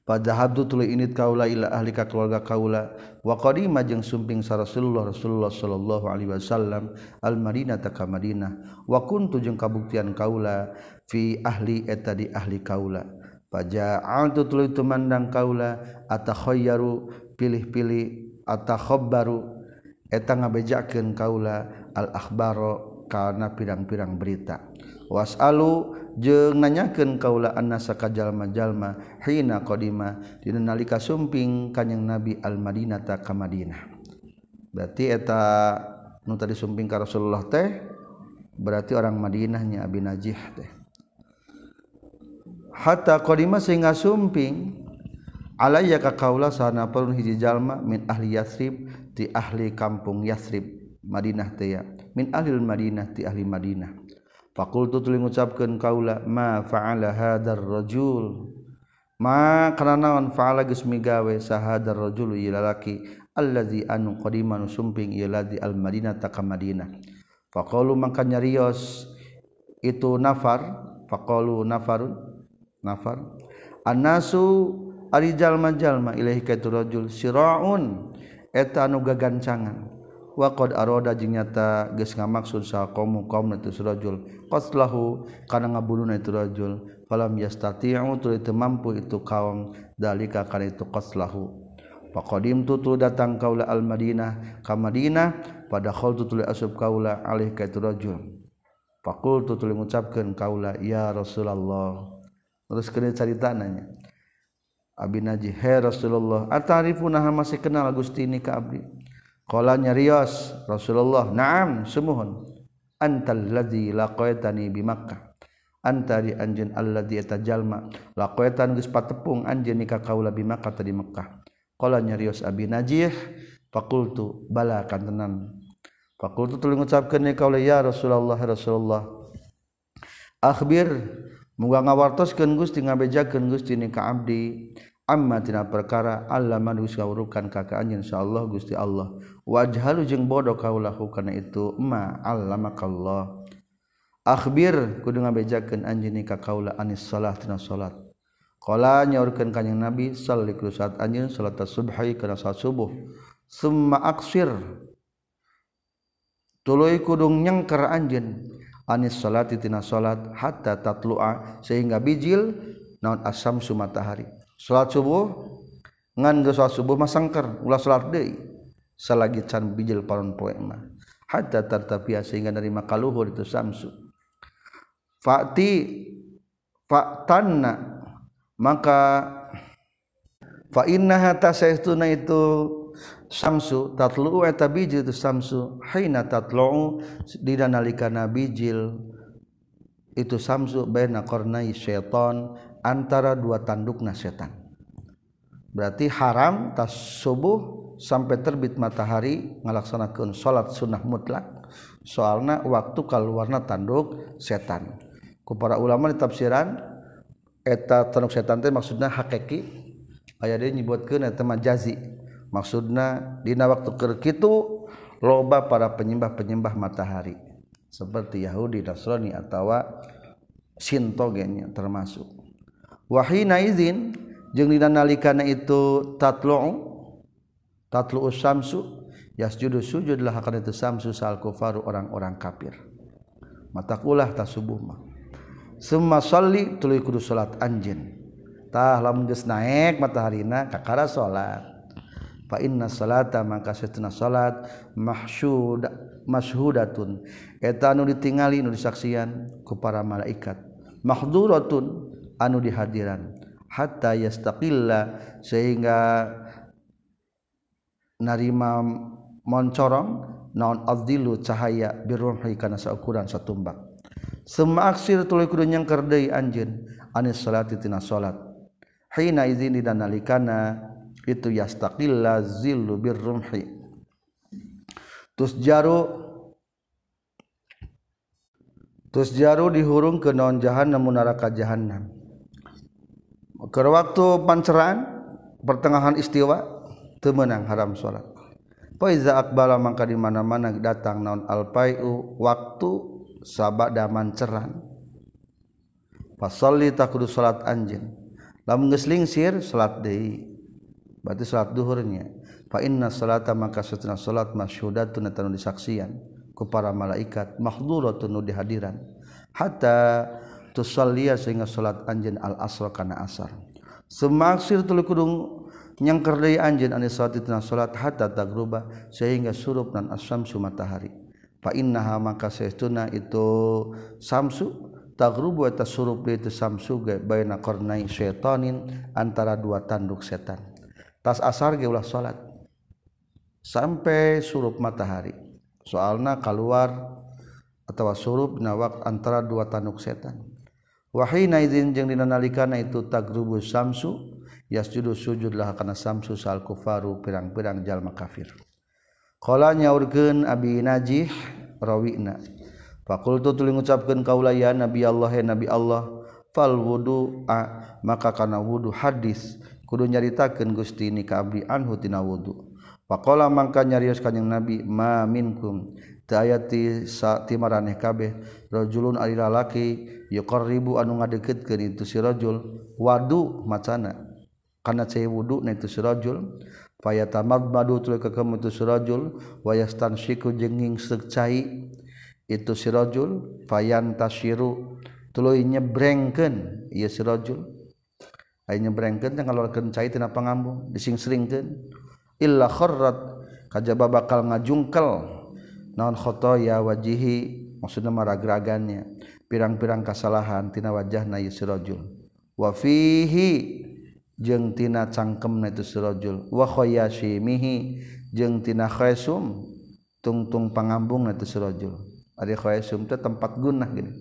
[SPEAKER 1] padahab tulu init kaula ila ahli ka keluarga kaula wa qadima jeung sumping sa Rasulullah Rasulullah sallallahu alaihi wasallam al Madinah ta ka Madinah wa kuntu jeung kabuktian kaula fi ahli eta di ahli kaula. Faja'altu tu mandang kaula atakhayyaru pilih-pilih atakhabbaru eta ngabejakeun kaula al akhbaro kana pirang-pirang berita. Wasalu jeung nanyakeun kaula annasa ka jalma-jalma hina qadima dina nalika sumping kanjing Nabi al Madinata ka Madinah. Berarti eta nu tadi sumping ka Rasulullah teh berarti orang Madinahnya Abi Najih teh. hatta qadima sehingga sumping alayya ka kaula sana perun hiji jalma min ahli Yasrib ti ahli kampung Yasrib Madinah teh ya. Min ahli Madinah ti ahli Madinah. Fakultu tuluy ngucapkeun kaula ma fa'ala hadar rajul? Ma kana naon? Fa'ala geus migawe sahadar rajul ilalaki allazi anu qadima nu sumping ilaladi al Madinah ta ka Madinah. Faqalu mangka nyarios itu nafar? Faqalu nafarun. nafar. Anasu arijallma-jalma Ilaihirajul Siraun. Eta anu gagancangan. Waqd arada jeung nyata geus ngamaksud sa qaum qaum itu surajul qatlahu kana ngabuluna itu rajul falam yastati'u tuluy teu mampu itu kaum dalika kana itu qatlahu faqadim tu tu datang kaula al madinah ka madinah pada khaltu tu tuluy asub kaula alih ka itu rajul faqul tu tuluy ngucapkeun kaula ya rasulullah. terus kena cerita nanya Abi Najih hey Rasulullah atarifuna masih kenal Gusti ini ka abdi qala nyarios Rasulullah na'am sumuhun antal ladzi laqaitani bi Makkah. Anta di anjeun alladzi etajalma laqaitan geus patepung anjeun ka kaula bi Makkah tadi Makkah qala nyarios Abi Najih. Fakultu bala kantenan fakultu tuluy ngucapkeun ka ya Rasulullah Rasulullah. Akhbir Muga ngawartoskeun Gusti ngabejakeun Gusti ni ka abdi. Amma tina perkara Allah manus kawurukan ka ka insyaallah Gusti Allah. Wajhalu jeung bodoh kaulah kana itu ma allamakallah. Akhbir kudu ngabejakeun anjeun ka kaula anis salah tina salat. Qala nyaurkeun kanjing nabi salli ku saat anjeun salat subhi kana salat subuh. Summa aksir. Tuluy kudung nyengker anjeun. anis salatitina salat hatta tatlua sehingga bijil naon asam sumatahari salat subuh ngan salat subuh masangker ulah salat deui salagi can bijil paron poe mah. Hatta tartafia sehingga dari makaluhur itu samsu. Fa'ti fa'tanna maka fa innaha tasaytuna itu Samsu tatlu eta bijil tu samsu haina tatlu di nalika bijil itu samsu baina qarnai syaitan antara dua tandukna setan. Berarti haram tas subuh sampai terbit matahari ngalaksanakeun salat sunnah mutlak soalna waktu kaluarna tanduk setan. Ku para ulama di tafsiran eta tanduk setan teh maksudna hakiki aya deui nyebutkeun eta majazi maksudna dina waktu keur kitu loba para penyembah-penyembah matahari seperti Yahudi, Nasrani atau Shinto genya termasuk. Wahina izin jeung dina nalikana itu tatlu tatlu samsu yasjudu sujudlah akan itu samsu sal kufaru orang-orang kafir. Matakulah ta subuh mah. Summa sholli tuluy kudu salat anjeun. Tah lamun geus naek mataharina kakara salat fa inna salata maka satuna salat mahsyud mashhudatun. Eta anu ditingali anu disaksian ku para malaikat. Mahduratun anu dihadiran. Hatta yastaqilla sehingga narima moncorong naon afdilu cahaya birruhi kana saukuran satumbak. Summa aksir tuluy kudu nyangker deui anjeun anis salati tina salat. Hina izin dan nalikana itu yastaqilla zillu birrumhi. Terus jaru terus jaru dihurung ke non jahannam neraka jahannam ke waktu panceran pertengahan istiwa temenang haram salat Faiza akbala mangka di mana-mana datang naon alpaiu waktu sabada manceran. Fasalli takudu salat anjeun. Lamun geus lingsir salat deui berarti salat duhurnya. Fa inna salata maka satuna salat masyhudatun tanu disaksian ku para malaikat mahduratun dihadiran hatta tusalliya sehingga salat anjeun al asr kana asar. Semaksir tuluy kudu nyangker deui anjeun anu salat tuna salat hatta tagruba sehingga surup dan asyamsu matahari. Fa innaha maka saestuna itu samsu tagrubu eta surup itu samsu ge baina qarnai syaitanin antara dua tanduk setan tas asar ge ulah salat sampai surup matahari. Soalna keluar atau surup dina waktu antara dua tanuk setan. Wahina idzin jeung dina nalikana itu tagrubu samsu yasjudu sujudlah kana samsu sal kufaru pirang-pirang jalma kafir. Qala nyaurkeun abi najih rawina. Fakultu tuluy ngucapkeun kaula ya nabi Allah ya nabi Allah fal wudu maka kana wudu hadis. kudu nyaritakeun Gusti ni ka abdi anhu tina wudu. Faqala mangka nyarios kanjing nabi ma minkum. Tayati sa timaraneh kabeh rajulun ari lalaki yuqarribu anu ngadeukeutkeun itu si rajul wadu macana. Kana cai wudu na itu si rajul fayatamadmadu tuluy kakem itu si rajul wayastansyiku jenging seuk cai itu si rajul fayantasyiru tuluy nyebrengkeun ieu si rajul. nyebrengken ngalorkan cair tina pangambung dising-seringken illa khorrat kajaba bakal ngajungkel naon khotoya wajihi maksudna maragragannya pirang-pirang kasalahan tina wajah na sirojul wa fihi jeung tina cangkemna itu sirojul wa khayashimihi jeung tina khaysum tungtung pangambung na itu sirojul ari khaysum teh tempat gunah gini.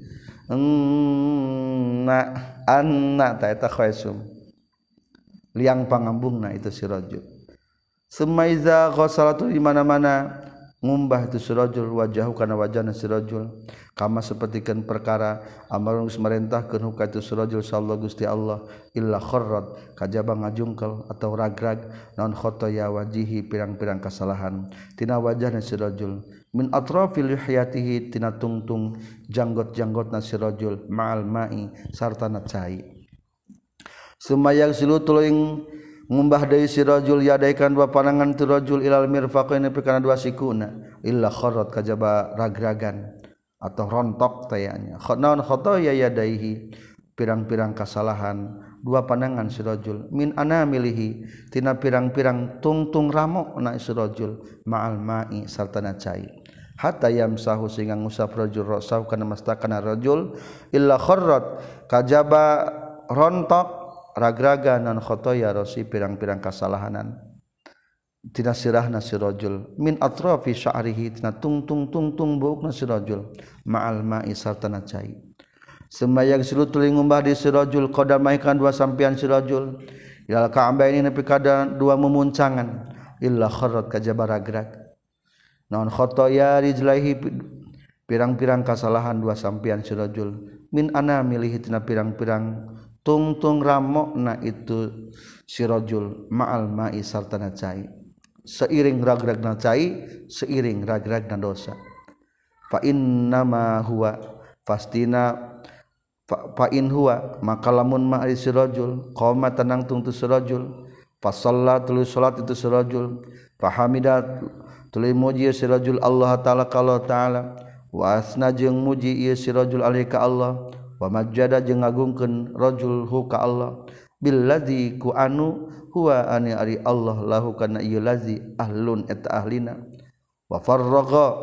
[SPEAKER 1] Enna anna ta eta khaysum liang pangambungna itu sirajul semaiza ghasalatu di mana-mana ngumbah itu si rajul wajahu kana wajahna sirajul kama sapertikeun perkara amarung geus marentahkeun itu si rajul sallallahu gusti Allah illa kharrat kajaba ngajungkel atau ragrag non khotoya wajihi pirang-pirang kesalahan. Tina wajahna si min atrafil yuhyatihi tina tungtung janggot-janggotna si ma'al ma'i sarta na cai. Sumayang silu tuluing ngumbah deui si rajul yadaikan dua panangan tu rojul ilal mirfaqaini pikana dua sikuna illa korot kajaba ragragan atau rontok tayanya. Khotnaun khotoya yadaihi? Pirang-pirang kesalahan dua panangan si rojul min anamilihi tina pirang-pirang tungtung ramok na si rojul ma'al ma'i serta na cai. Hatta yamsahu sehingga ngusap rajul rasau kana mastakana rojul illa kharrat kajaba rontok ragraga nankhoto ya Rosi pirang-pirang kasalahanan. Sirah nasirojul min atrofi sya'rihi tina tungtung tungtung buuk nasirojul ma'al ma'i sartana cai. Sembayang silu tuling ngumbah di sirojul maikan dua sampian sirojul ilal ka'ambah ini nepi kada dua memuncangan. Illa kharrat kajaba ragrag. Naon khotoya rijlaihi pirang-pirang kasalahan dua sampian sirojul min ana milih tina pirang-pirang tungtung ramok na itu sirojul ma'al ma'i sartana cai. Seiring ragrag na cai seiring ragrag na dosa. Fa innama huwa fastina fa, fa in huwa maka lamun ma ari sirojul qoma tenang tungtu sirojul fa shalla tulu salat itu sirojul fa hamidat tulu muji sirojul Allah taala kalau taala wa asna jeung muji ieu sirojul alika Allah wamajada jeung ngagungkeun rajul huka Allah bil ladzi ku anu huwa ani ari Allah lahu kana ieu lazi ahlun eta ahlina. Wa farraga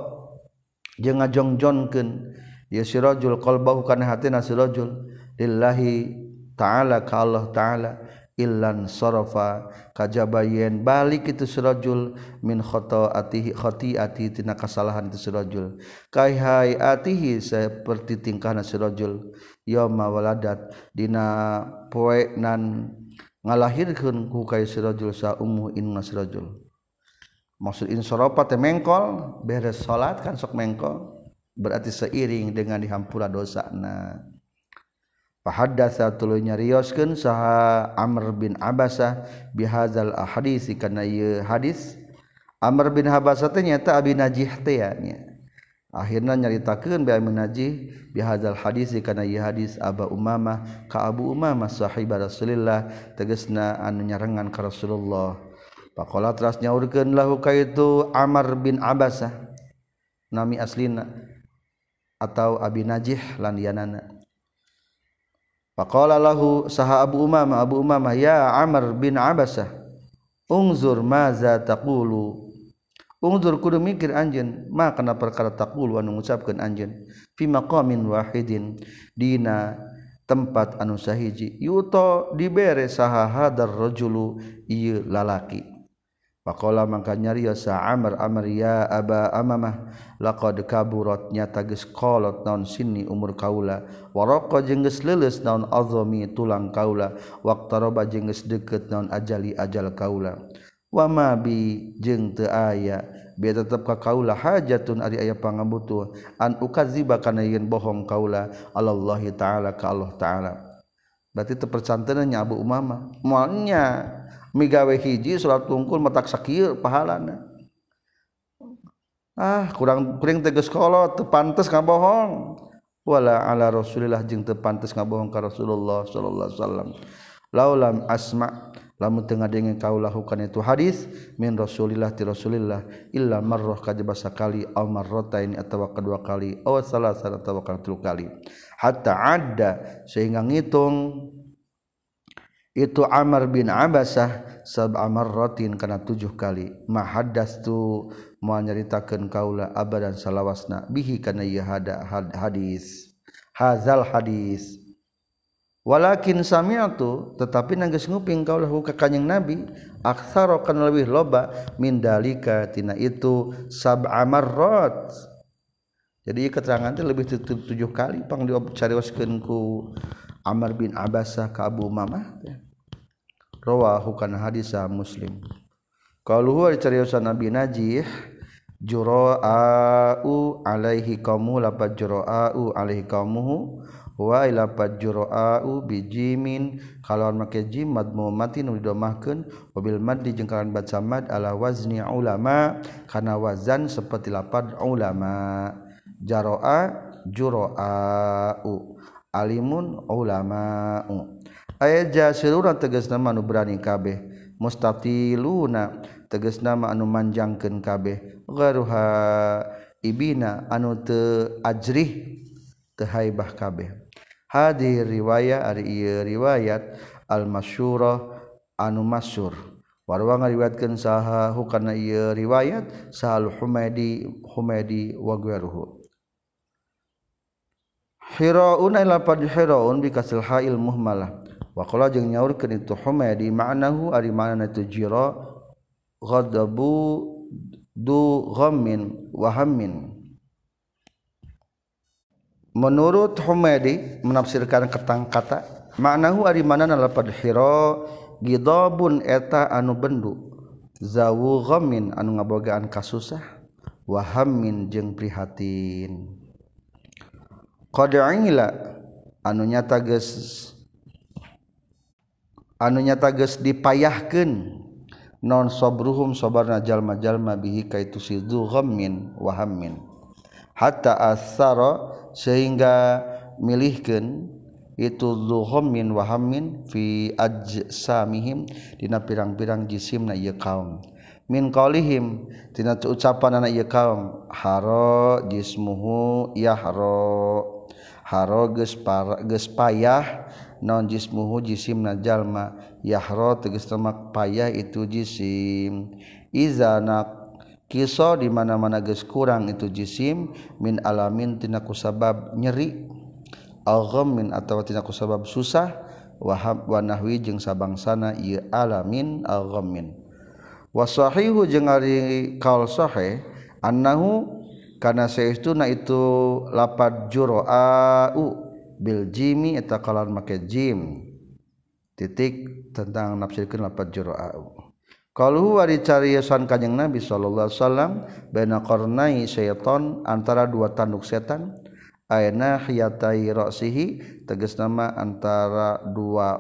[SPEAKER 1] jeung ngajongjongkeun ya sirajul qalbahu kana hatina sirajul lillahi ta'ala ka Allah ta'ala. Illan sarafa kajabayen balik itu sirajul min khotaatihi khotiati tina kasalahan itu sirajul kai hai atihi seperti tingkahna sirajul yauma waladat dina poe nan ngalahirkeun ku kai sirajul sa ummu inna sirajul maksud insarafa teh mengkol beres salat kan sok mengkol berarti seiring dengan dihampura dosana Fahaddatsa tuluy nyarioskeun saha Amr bin Abasah bihadzal ahadis kana ieu hadis Amr bin Habasah teh nyata Abi Najih teh nya. Akhirna nyaritakeun bae Abi Najih bihadzal hadis kana ieu hadis Aba Umamah ka Abu Umamah sahib Rasulillah tegasna anu nyarengan ka Rasulullah. Pakola teras nyaurkeun lahu kaitu Amr bin Abasah nami aslina atau Abi Najih lan dianana. Faqala lahu saha Abu Umama Abu Umama ya Amr bin Abasah Ungzur maza taqulu. Ungzur kudu mikir anjeun ma kana perkara taqulu anu ngucapkeun anjeun? Fi maqamin wahidin dina tempat anu sahiji. Yuto dibere saha hadar rajulu ieu lalaki. Pakola mangka nyariyo sa Amr Amr ya Aba Amamah laqad kaburat nyata geus kolot naon sinni umur kaula. Waraqa jeung geus leuleus naon azami tulang kaula. Waqtaraba jeung geus deukeut naon ajali ajal kaula wama bi? Jeung teu aya. Biar tetap ka kaula hajatun ari aya pangabutuh. An ukaziba kana yen bohong kaula. Allah taala ka Allah taala. Berarti terpercanteunnya Abu Umama moalnya migawe hiji salat tungkul matak sakir pahalana. Ah kurang kuring tegas kolot tepantes ngabohong. Wala ala rasulillah jeung tepantes ngabohong ka rasulullah sallallahu alaihi wasallam. Laulam asma lamun teu ngadenge kaulah hukana itu hadis min rasulillah ti rasulillah illa marrah kajaba sakali aw marratain atawa kedua kali aw salasana atawa kali hatta ada sehingga ngitung itu Amr bin Abbasah sab'amar rotin karena tujuh kali. Mahadas tu mau nyaritakan kaula abadan salawasna bihi karena ia hada hadis. Hazal hadis. Walakin sami'tu tetapi nangis nguping kaulah ka kanjing nabi aktsara kana leuwih loba min dalika tina itu sab'a marrat. Jadi keterangan teh lebih tujuh kali pang dicarewaskeun ku Amr bin Abbasah ka Abu Umamah rawahu kana hadisah Muslim. Kalau huwa cariosan Nabi Najih jura'u alaihi qaumu lapad jura'u alaihi qaumuhu wa lapad jura'u bijimin kalawan make jim mad mu'mati nu didomahkeun wabil maddi jeung kalawan baca mad ala wazni ulama. Kana wazan seperti lapad ulama. Jaroa jura'u alimun ulama aya jasiruna tegas nama anu berani kabeh. Mustatiluna tegas nama anu manjangkeun kabeh. Gharuha ibina anu teu ajrih teu haibah kabeh. Hadhi riwayat ari ieu riwayat al masyurah anu masyur warwa ngariwayatkeun saha hukana ieu riwayat sahal humaidi humaidi wa gharuhu Hiraun ay lapad hiraun bi kasil ha'il muhmalah. Wa qala jeung nyaurkeun itu humaydi ma'nahu ari ma'na tu jira ghadabu du ghammin wa hammin. Menurut Humaydi menafsirkan ketang kata maknahu ari manana lapad hira gidabun eta anu bendu zawu ghammin anu ngabogaan kasusah wa hammin jeung prihatin. qila anunya tages anunya tages dipayahkan non sobruhum sobar najal majal mabihi kaitu sidu ghammin wahammin hatta asaro sehingga milihkan itu zuhammin wahammin fi ajsamihim dina pirang-pirang jisim na ieu kaum. Min qaulihim tina ucapan anak ieu kaum haro jismuhu yahro. haro geus geus payah non jismuhu jisim najallma yahro tegas temak payah itu jisim. Izanak kiso di mana-mana geus kurang itu jisim min alamin tina kusabab nyeri al min atau tina kusabab susah wahab wa nahwi jeung sabangsana ieu alamin al ghammin wa sahihu jeung ari kaul sahih annahu karena seistuna itu lapad juroa bil jimi eta kalan make jim. Titik tentang nafsirkeun lapad juroa kalau huwa dicariyosan kanjeng Nabi sallallahu alaihi wasallam baina qarnai syaiton antara dua tanduk setan aina hiyatai ra'sihi tegas nama antara dua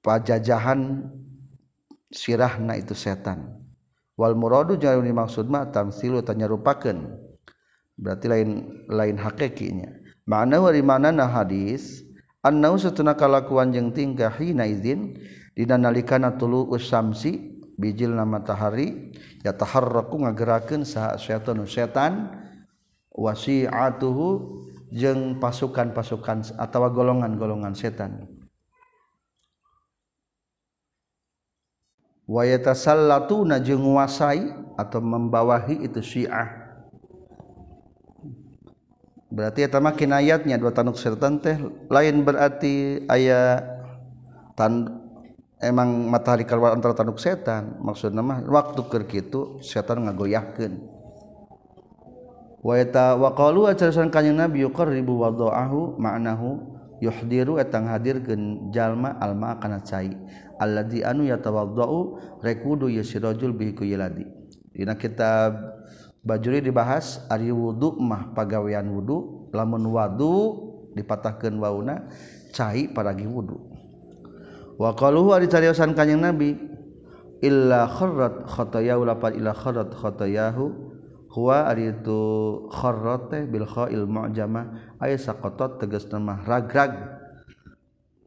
[SPEAKER 1] pajajahan sirahna itu setan. wal muradu jeung dimaksud mah tamsilu tanyarupakeun. Berarti lain lain hakikinya. Makna wa manana hadis annau satuna kalakuan jeung tingkah hina izin dina nalikana tulu usamsi bijilna matahari ya taharraku ngagerakeun saha setan setan wasi'atuhu jeung pasukan-pasukan atau golongan-golongan setan. wayatasallatu na jeung nguasai atau membawahi itu syiah. Berarti eta mah kinayatnya dua tanduk sertan teh. Lain berarti aya tan emang matahari keluar antara tanduk setan. Maksudnya mah waktu keur kitu setan ngagoyahkeun. Wa eta wa qalu ajaran kanjeng nabi yuqarribu wadaahu ma'nahu yuhdiru etang hadir genjallma alma kana cai. Alladzi anu yatawaddau rekudu yusirajul bihi kuyaladi dina kitab bajuri dibahas ari wudu mah pagawean wudu lamun wadu dipatahkeun wauna cai paragi wudu. Wa qaluhu ari cariosan kanjing nabi illa kharrat khatayahu lapar illa kharrat khatayahu huwa ari itu kharrat bil khail mu'jamah. Aya saqatat tegasna mah ragrag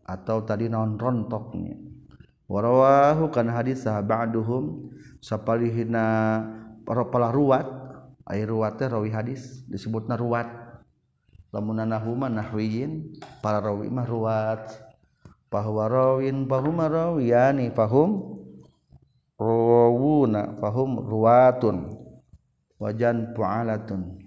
[SPEAKER 1] atau tadi naon rontoknya. Warawahu kana hadis ba'duhum sapalihina para ruwat aya ruwat teh rawi hadis disebutna ruwat. Lamun nahuma nahwiyin para rawi mah ruwat. Bahwa rawin bahuma rawiyani fahum rawuna fahum ruwatun wajan pu'alatun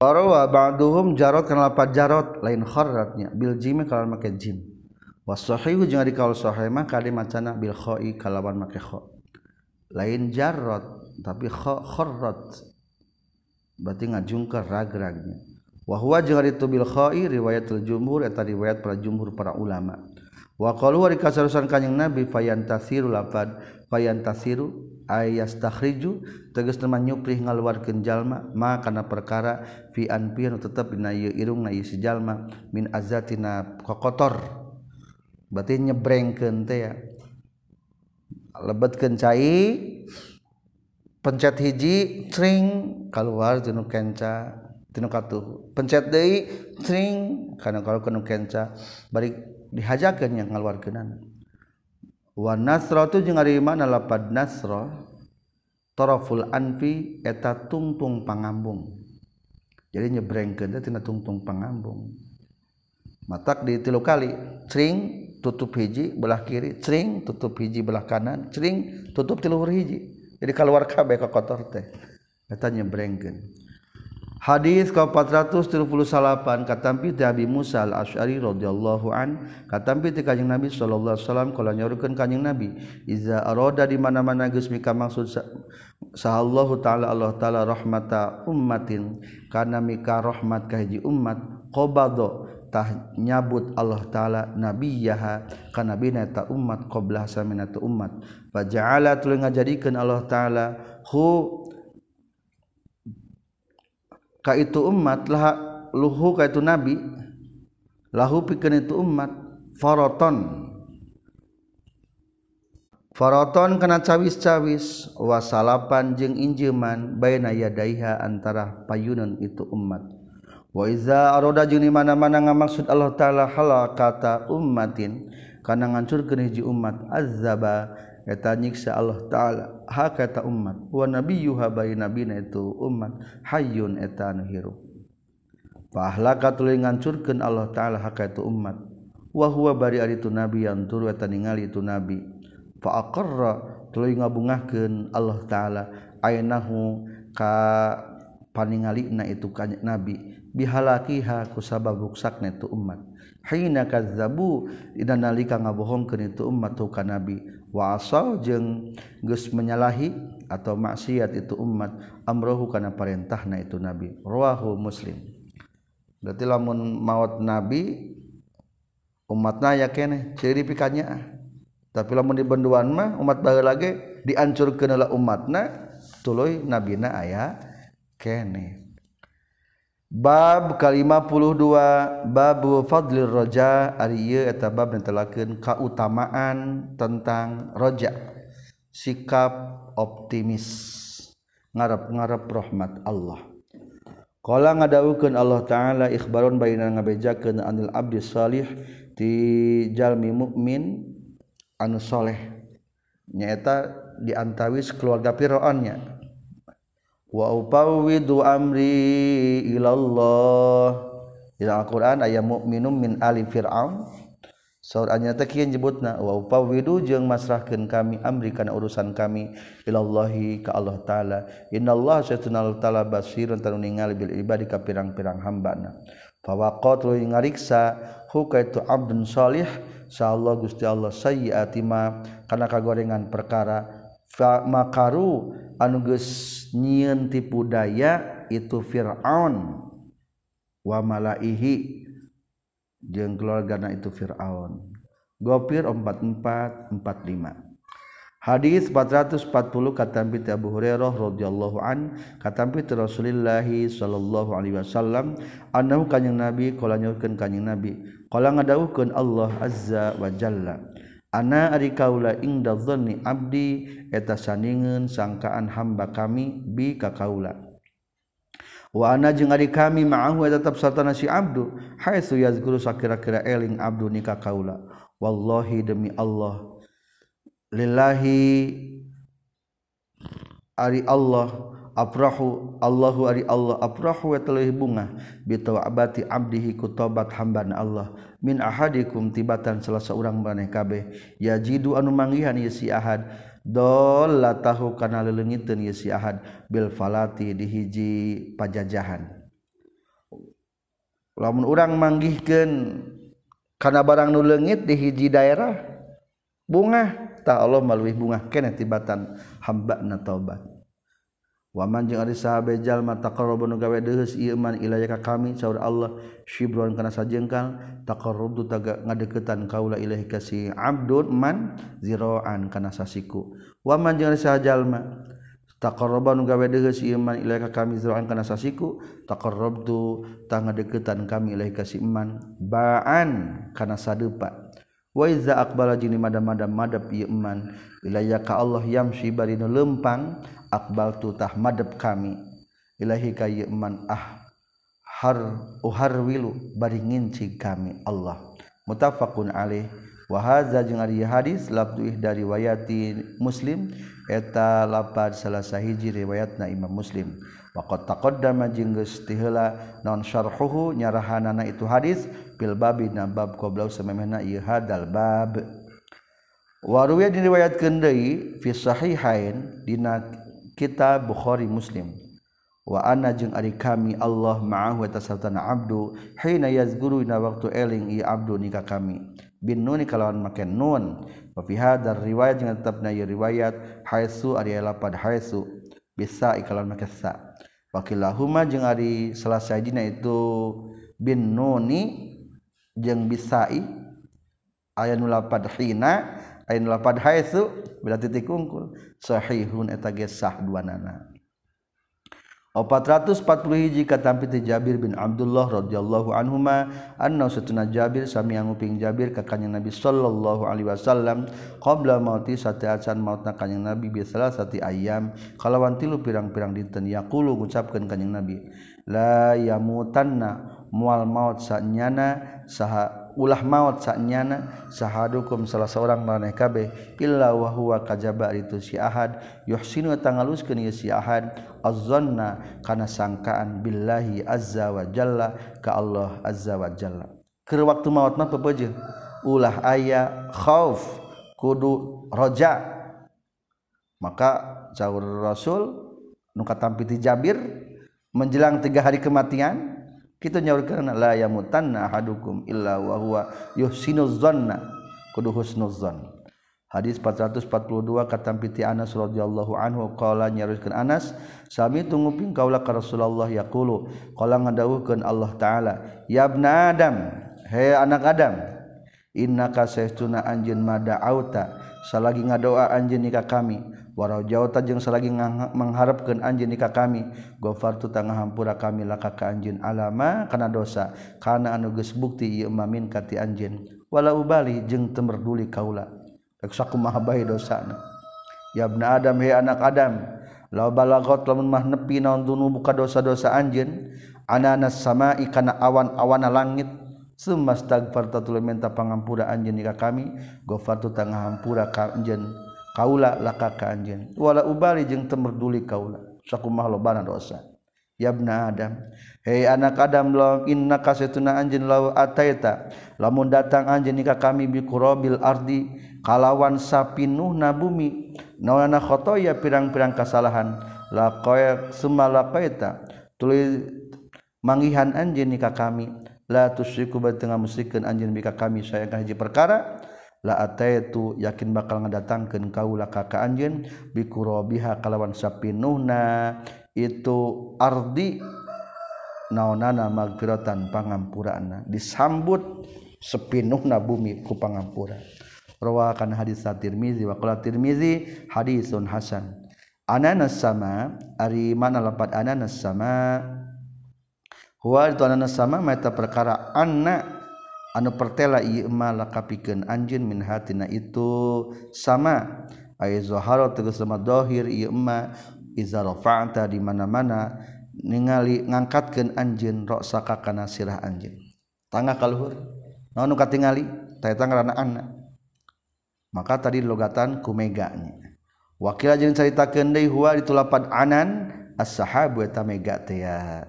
[SPEAKER 1] Warawa ba'duhum jarot kana lapat jarot lain kharratnya bil jimi kalau make jim. Was sahihu jeung ari kaul sahih mah kali macana bil kha'i kalawan make kha. Lain jarot tapi kha kharrat. Berarti ngajungkeun ragragnya. Wa huwa jeung ari bil kha'i riwayatul jumhur eta riwayat para jumhur para ulama. Wa qalu wa kasarusan kanjing nabi fayantasiru lapad payan tasiru ayas takhriju tegas nama nyuprih ngaluarkeun jalma ma kana perkara fi anpir tetep dina irung na ieu si jalma min azatina kokotor. Berarti nyebrengkeun teh ya. Lebetkeun cai pencet hiji cring keluar jenuh kenca tinu katuh. Pencet deui cring kana kalau kenu kenca. Bari dihajakan yang ngaluarkeunana wa nasratu jeung ari mana? Lapad nasra taraful anfi eta tungtung pangambung. Jadi nyebrengkeun teh tina tungtung pangambung. Matak di tilu kali cring tutup hiji belah kiri cring tutup hiji belah kanan cring tutup tilu hiji. Jadi keluar kabeh ka kotor teh. Eta nyebrengkeun. Hadis ka 438 katampi ti Abi Musa al-Asy'ari radhiyallahu an katampi ti Kanjeng Nabi sallallahu alaihi wasallam kala nyaurkeun Kanjeng Nabi iza aroda di mana-mana geus mika maksud sahallahu taala Allah taala rahmata ummatin kana mika rahmat ka hiji umat qabada tah nyabut Allah taala nabiyaha kana bina ta umat qabla samina umat fa ja'ala tuluy ngajadikeun Allah taala hu ka itu umat lah luhu ka itu nabi lahu pikeun itu umat faraton. Faraton kana cawis-cawis wasalapan jeung injeman baina yadaiha antara payunan itu umat. Wa iza arada jeung mana-mana ngamaksud Allah taala halakata ummatin kana ngancurkeun hiji umat azaba eta nyiksa Allah taala ha kata umat wa nabiyuha bayi nabina itu umat hayyun eta anu hirup. Fa ahlaka tuluy ngancurkeun Allah taala ha ka umat wa huwa bari ari itu nabi yang turu eta ningali itu nabi. Fa aqarra tuluy ngabungahkeun Allah taala ainahu ka paningalina itu ka nabi bihalakiha ku sabab ruksakna itu umat. Hina kadzabu dina nalika ngabohongkeun itu umat tu ka nabi. wasal jeung geus menyalahi atau maksiat itu umat amrohu kana perintahna itu nabi. Rawahu muslim. Berarti lamun maut nabi umatna ya keneh ciri pikannya. Tapi lamun di benduan mah umat baheula lagi diancurkeun umatna tuluy nabina aya kene. bab ke-52 babu Fadlir Roja ari eta bab netelakeun kautamaan tentang roja sikap optimis. Ngarep-ngarep rahmat Allah. Kala ngadawukeun Allah taala ikhbaron baina ngabejakeun anil abdi salih ti jalmi mukmin anu soleh nyaeta diantawis keluarga Firaunnya. wa upawwidu amri ilallah. Dina Al-Qur'an aya mukminum min ali fir'aun. Saur anya teh kieu nyebutna wa upawwidu jeung masrahkeun kami amri kana urusan kami ilallahi ka Allah taala. Innallaha satunal taala basirun tanu ningali bil ibadi ka pirang-pirang hambana. Fawaqatu ngariksa hukaitu abdun salih sa Allah Gusti Allah sayyiati ma. Kana kagorengan perkara makaru anu geus nyiin tipu daya itu Fir'aun. Wa malaihi. Jeung keluargana itu Fir'aun. Gopir 4445 Hadis 440 kata Nabi Abu Hurairah radhiyallahu an kata Nabi Rasulullah sallallahu alaihi wasallam annahu kanjing Nabi kala nyaurkeun kanjing Nabi kala ngadawuhkeun Allah azza wa jalla. Ana ari kaula ingda dhanni abdi eta saningeun sangkaan hamba kami bi ka kaula. Wa ana jeung ari kami ma'ahu eta tetep satana si abdu haitsu yazkuru sakira-kira eling abdu ni ka kaula. Wallahi demi Allah lillahi ari Allah afrahu Allahu ari Allah afrahu wa talih bunga bitawabati abdihi ku tobat hambana Allah. Min ahadikum tibatan salah seorang maneh kabeh. Yajidu anu manggihan ieu si ahad dollatahu kana leleungiteun ieu si ahad bil falati di hiji pajajahan. Lamun urang manggihkeun kana barang nu leungit di hiji daerah bunga ta Allah maluih bunga keneh tibatan hambana taubat. waman jeung ari sahabe jalma taqarrabu nu gawe deus ieu man ilaya ka kami saur Allah syibron kana sajengkal taqarrubtu taga ngadeuketan kaula ilahi ka si abdun man ziraan kana sasiku. Waman jeung ari sahajalma taqarraba nu gawe deus ieu man ilahi ka kami ziraan kana sasiku taqarrabtu tang ngadeuketan kami ilahi ka si man baan kana sadepa. waiza akbala jini madam-madam madab iman wilayah ka Allah yamsi barinu lempang akbal tutah madab kami. Ilahi ka iman ah har uhar wilu bari nginci kami Allah. Mutafaqun alaih. Wa hadza jeung ari hadis labdu dari wayati muslim eta lapad salah sahiji riwayatna Imam Muslim. Waqad taqaddama jeung geus tiheula non syarhuhu nyarahanana itu hadis fil babi na bab qoblau samemehna ieu hadal bab. Waruya diriwayatkeun deui fi sahihain dina kitab Bukhari Muslim. Wa ana jeung ari kami Allah ma'ahu wa tasartana abdu hina yazguru na waktu eling ieu abdu nikah kami. Bin nun kalawan make nun. Wa fi hadar riwayat jeung tetapna ieu riwayat haitsu ari lapad haitsu bisa ikalawan make sa. Wakilahuma jeung ari salah sajina itu bin nuni jeung bisai aya nu lapad hina aya nu lapad haitsu berarti titik unggul sahihun eta ge sah duanana. 440 hiji katampi ti Jabir bin Abdullah radhiyallahu anhuma anna satuna Jabir sami nguping Jabir ka kanjeng Nabi sallallahu alaihi wasallam qabla mauti sateacan mautna kanjeng Nabi bi salasati ayam kalawan tilu pirang-pirang dinten yaqulu ngucapkeun kanjeng Nabi la yamutanna mual maut sanyana saha ulah maut sanyana sahadukum salah seorang maraneh kabeh illa wa huwa kajaba itu si ahad yuhsinu tangaluskeun ieu si ahad azzanna kana sangkaan billahi azza wa jalla ka Allah azza wa jalla. Keur waktu maut mah pepeujeuh ulah aya khauf kudu roja. Maka jauh rasul nu katampi Jabir menjelang tiga hari kematian kita nyaurkeun la yamutanna ahadukum illa wa huwa yuhsinuz zanna. Kudu husnuz zann hadis 442 katam piti Anas radhiyallahu anhu qala nyaurkeun Anas sami tunguping kaula ka Rasulullah yaqulu. Qala ngadawuhkeun Allah taala ya ibna adam he anak adam innaka sahtuna anjeun mada'auta salagi ngadoa anjeun nikah kami warau jawata jeung salagi mengharapkeun anjeun ka kami ghafartu tangahampura kami laka ka anjeun alama kana dosa. Kana anu geus bukti ieu mamin kati anjeun. Wala ubali jeung teu merduli kaula. Rek sakumaha bae dosana. Ya ibna adam he anak adam law balagot lamun mah nepi naon dunubu ka dosa-dosa anjeun? Ananas samai kana awan-awana langit. Summa stagfarta tuluy minta pangampura anjeun ka kami. Ghafartu tangahampura ka anjeun kaula laka ka anjeun. Wala ubali jeung temerduli kaula. Sakumaha lobana dosa. Yabna adam hei anak adam law inna kasetuna anjeun law ataita lamun datang anjeun ka kami bi qurabil ardi kalawan sapinuhna bumi. Nawana khotoya pirang-pirang kasalahan. Laqaya sumalaqaita tuluy mangihan anjeun ka kami. La tusyriku batengah musyrikeun anjeun bika kami saya ka hiji perkara. itu yakin bakal ngedatangkan kaula kakak anjen bikurobiha kalawan sapinuhna itu ardi naonana magfiratan pangampurana. Disambut sepinuhna bumi ku pangampura. Rawakan hadis at-Tirmizi wa qala Tirmizi hadisun hasan. Ananas sama ari mana lapat ananas sama? Huwa itu ananas sama mata perkara anak anu pertela Imalah lakapikeun anjin min hatina itu. Sama Azoharo tegesmadhohir Ima izarofanta di mana-mana ningali ngangkatkan anjin roksaka kana sirah anjin tangga kalluhur katingali? Tingali tangan anak maka tadi logatan kumeganya wakil jeung caritakeun deui huwa ditulapan anan as-sahabu eta mega teh ya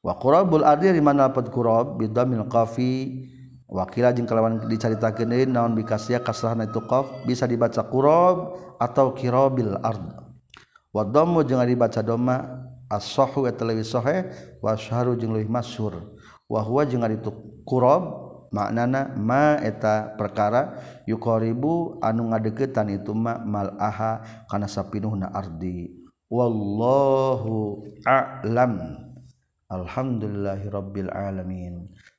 [SPEAKER 1] wa qurabul ardi di mana lapat qurab bidamil qafi. wakila jeung kalawan dicaritakeun deui naon bikasia kasrahna itu qaf bisa dibaca qurab atau kirabil ard. Wa dhammu jeung dibaca dhamma as-sahu eta leuwih sahih wa syahru jeung leuwih masyhur. Wa huwa jeung ditu qurab maknana ma eta perkara yuqaribu anu ngadeukeutan itu ma mal aha kana sapinuhna ardi. Wallahu a'lam. Alhamdulillahi rabbil alamin.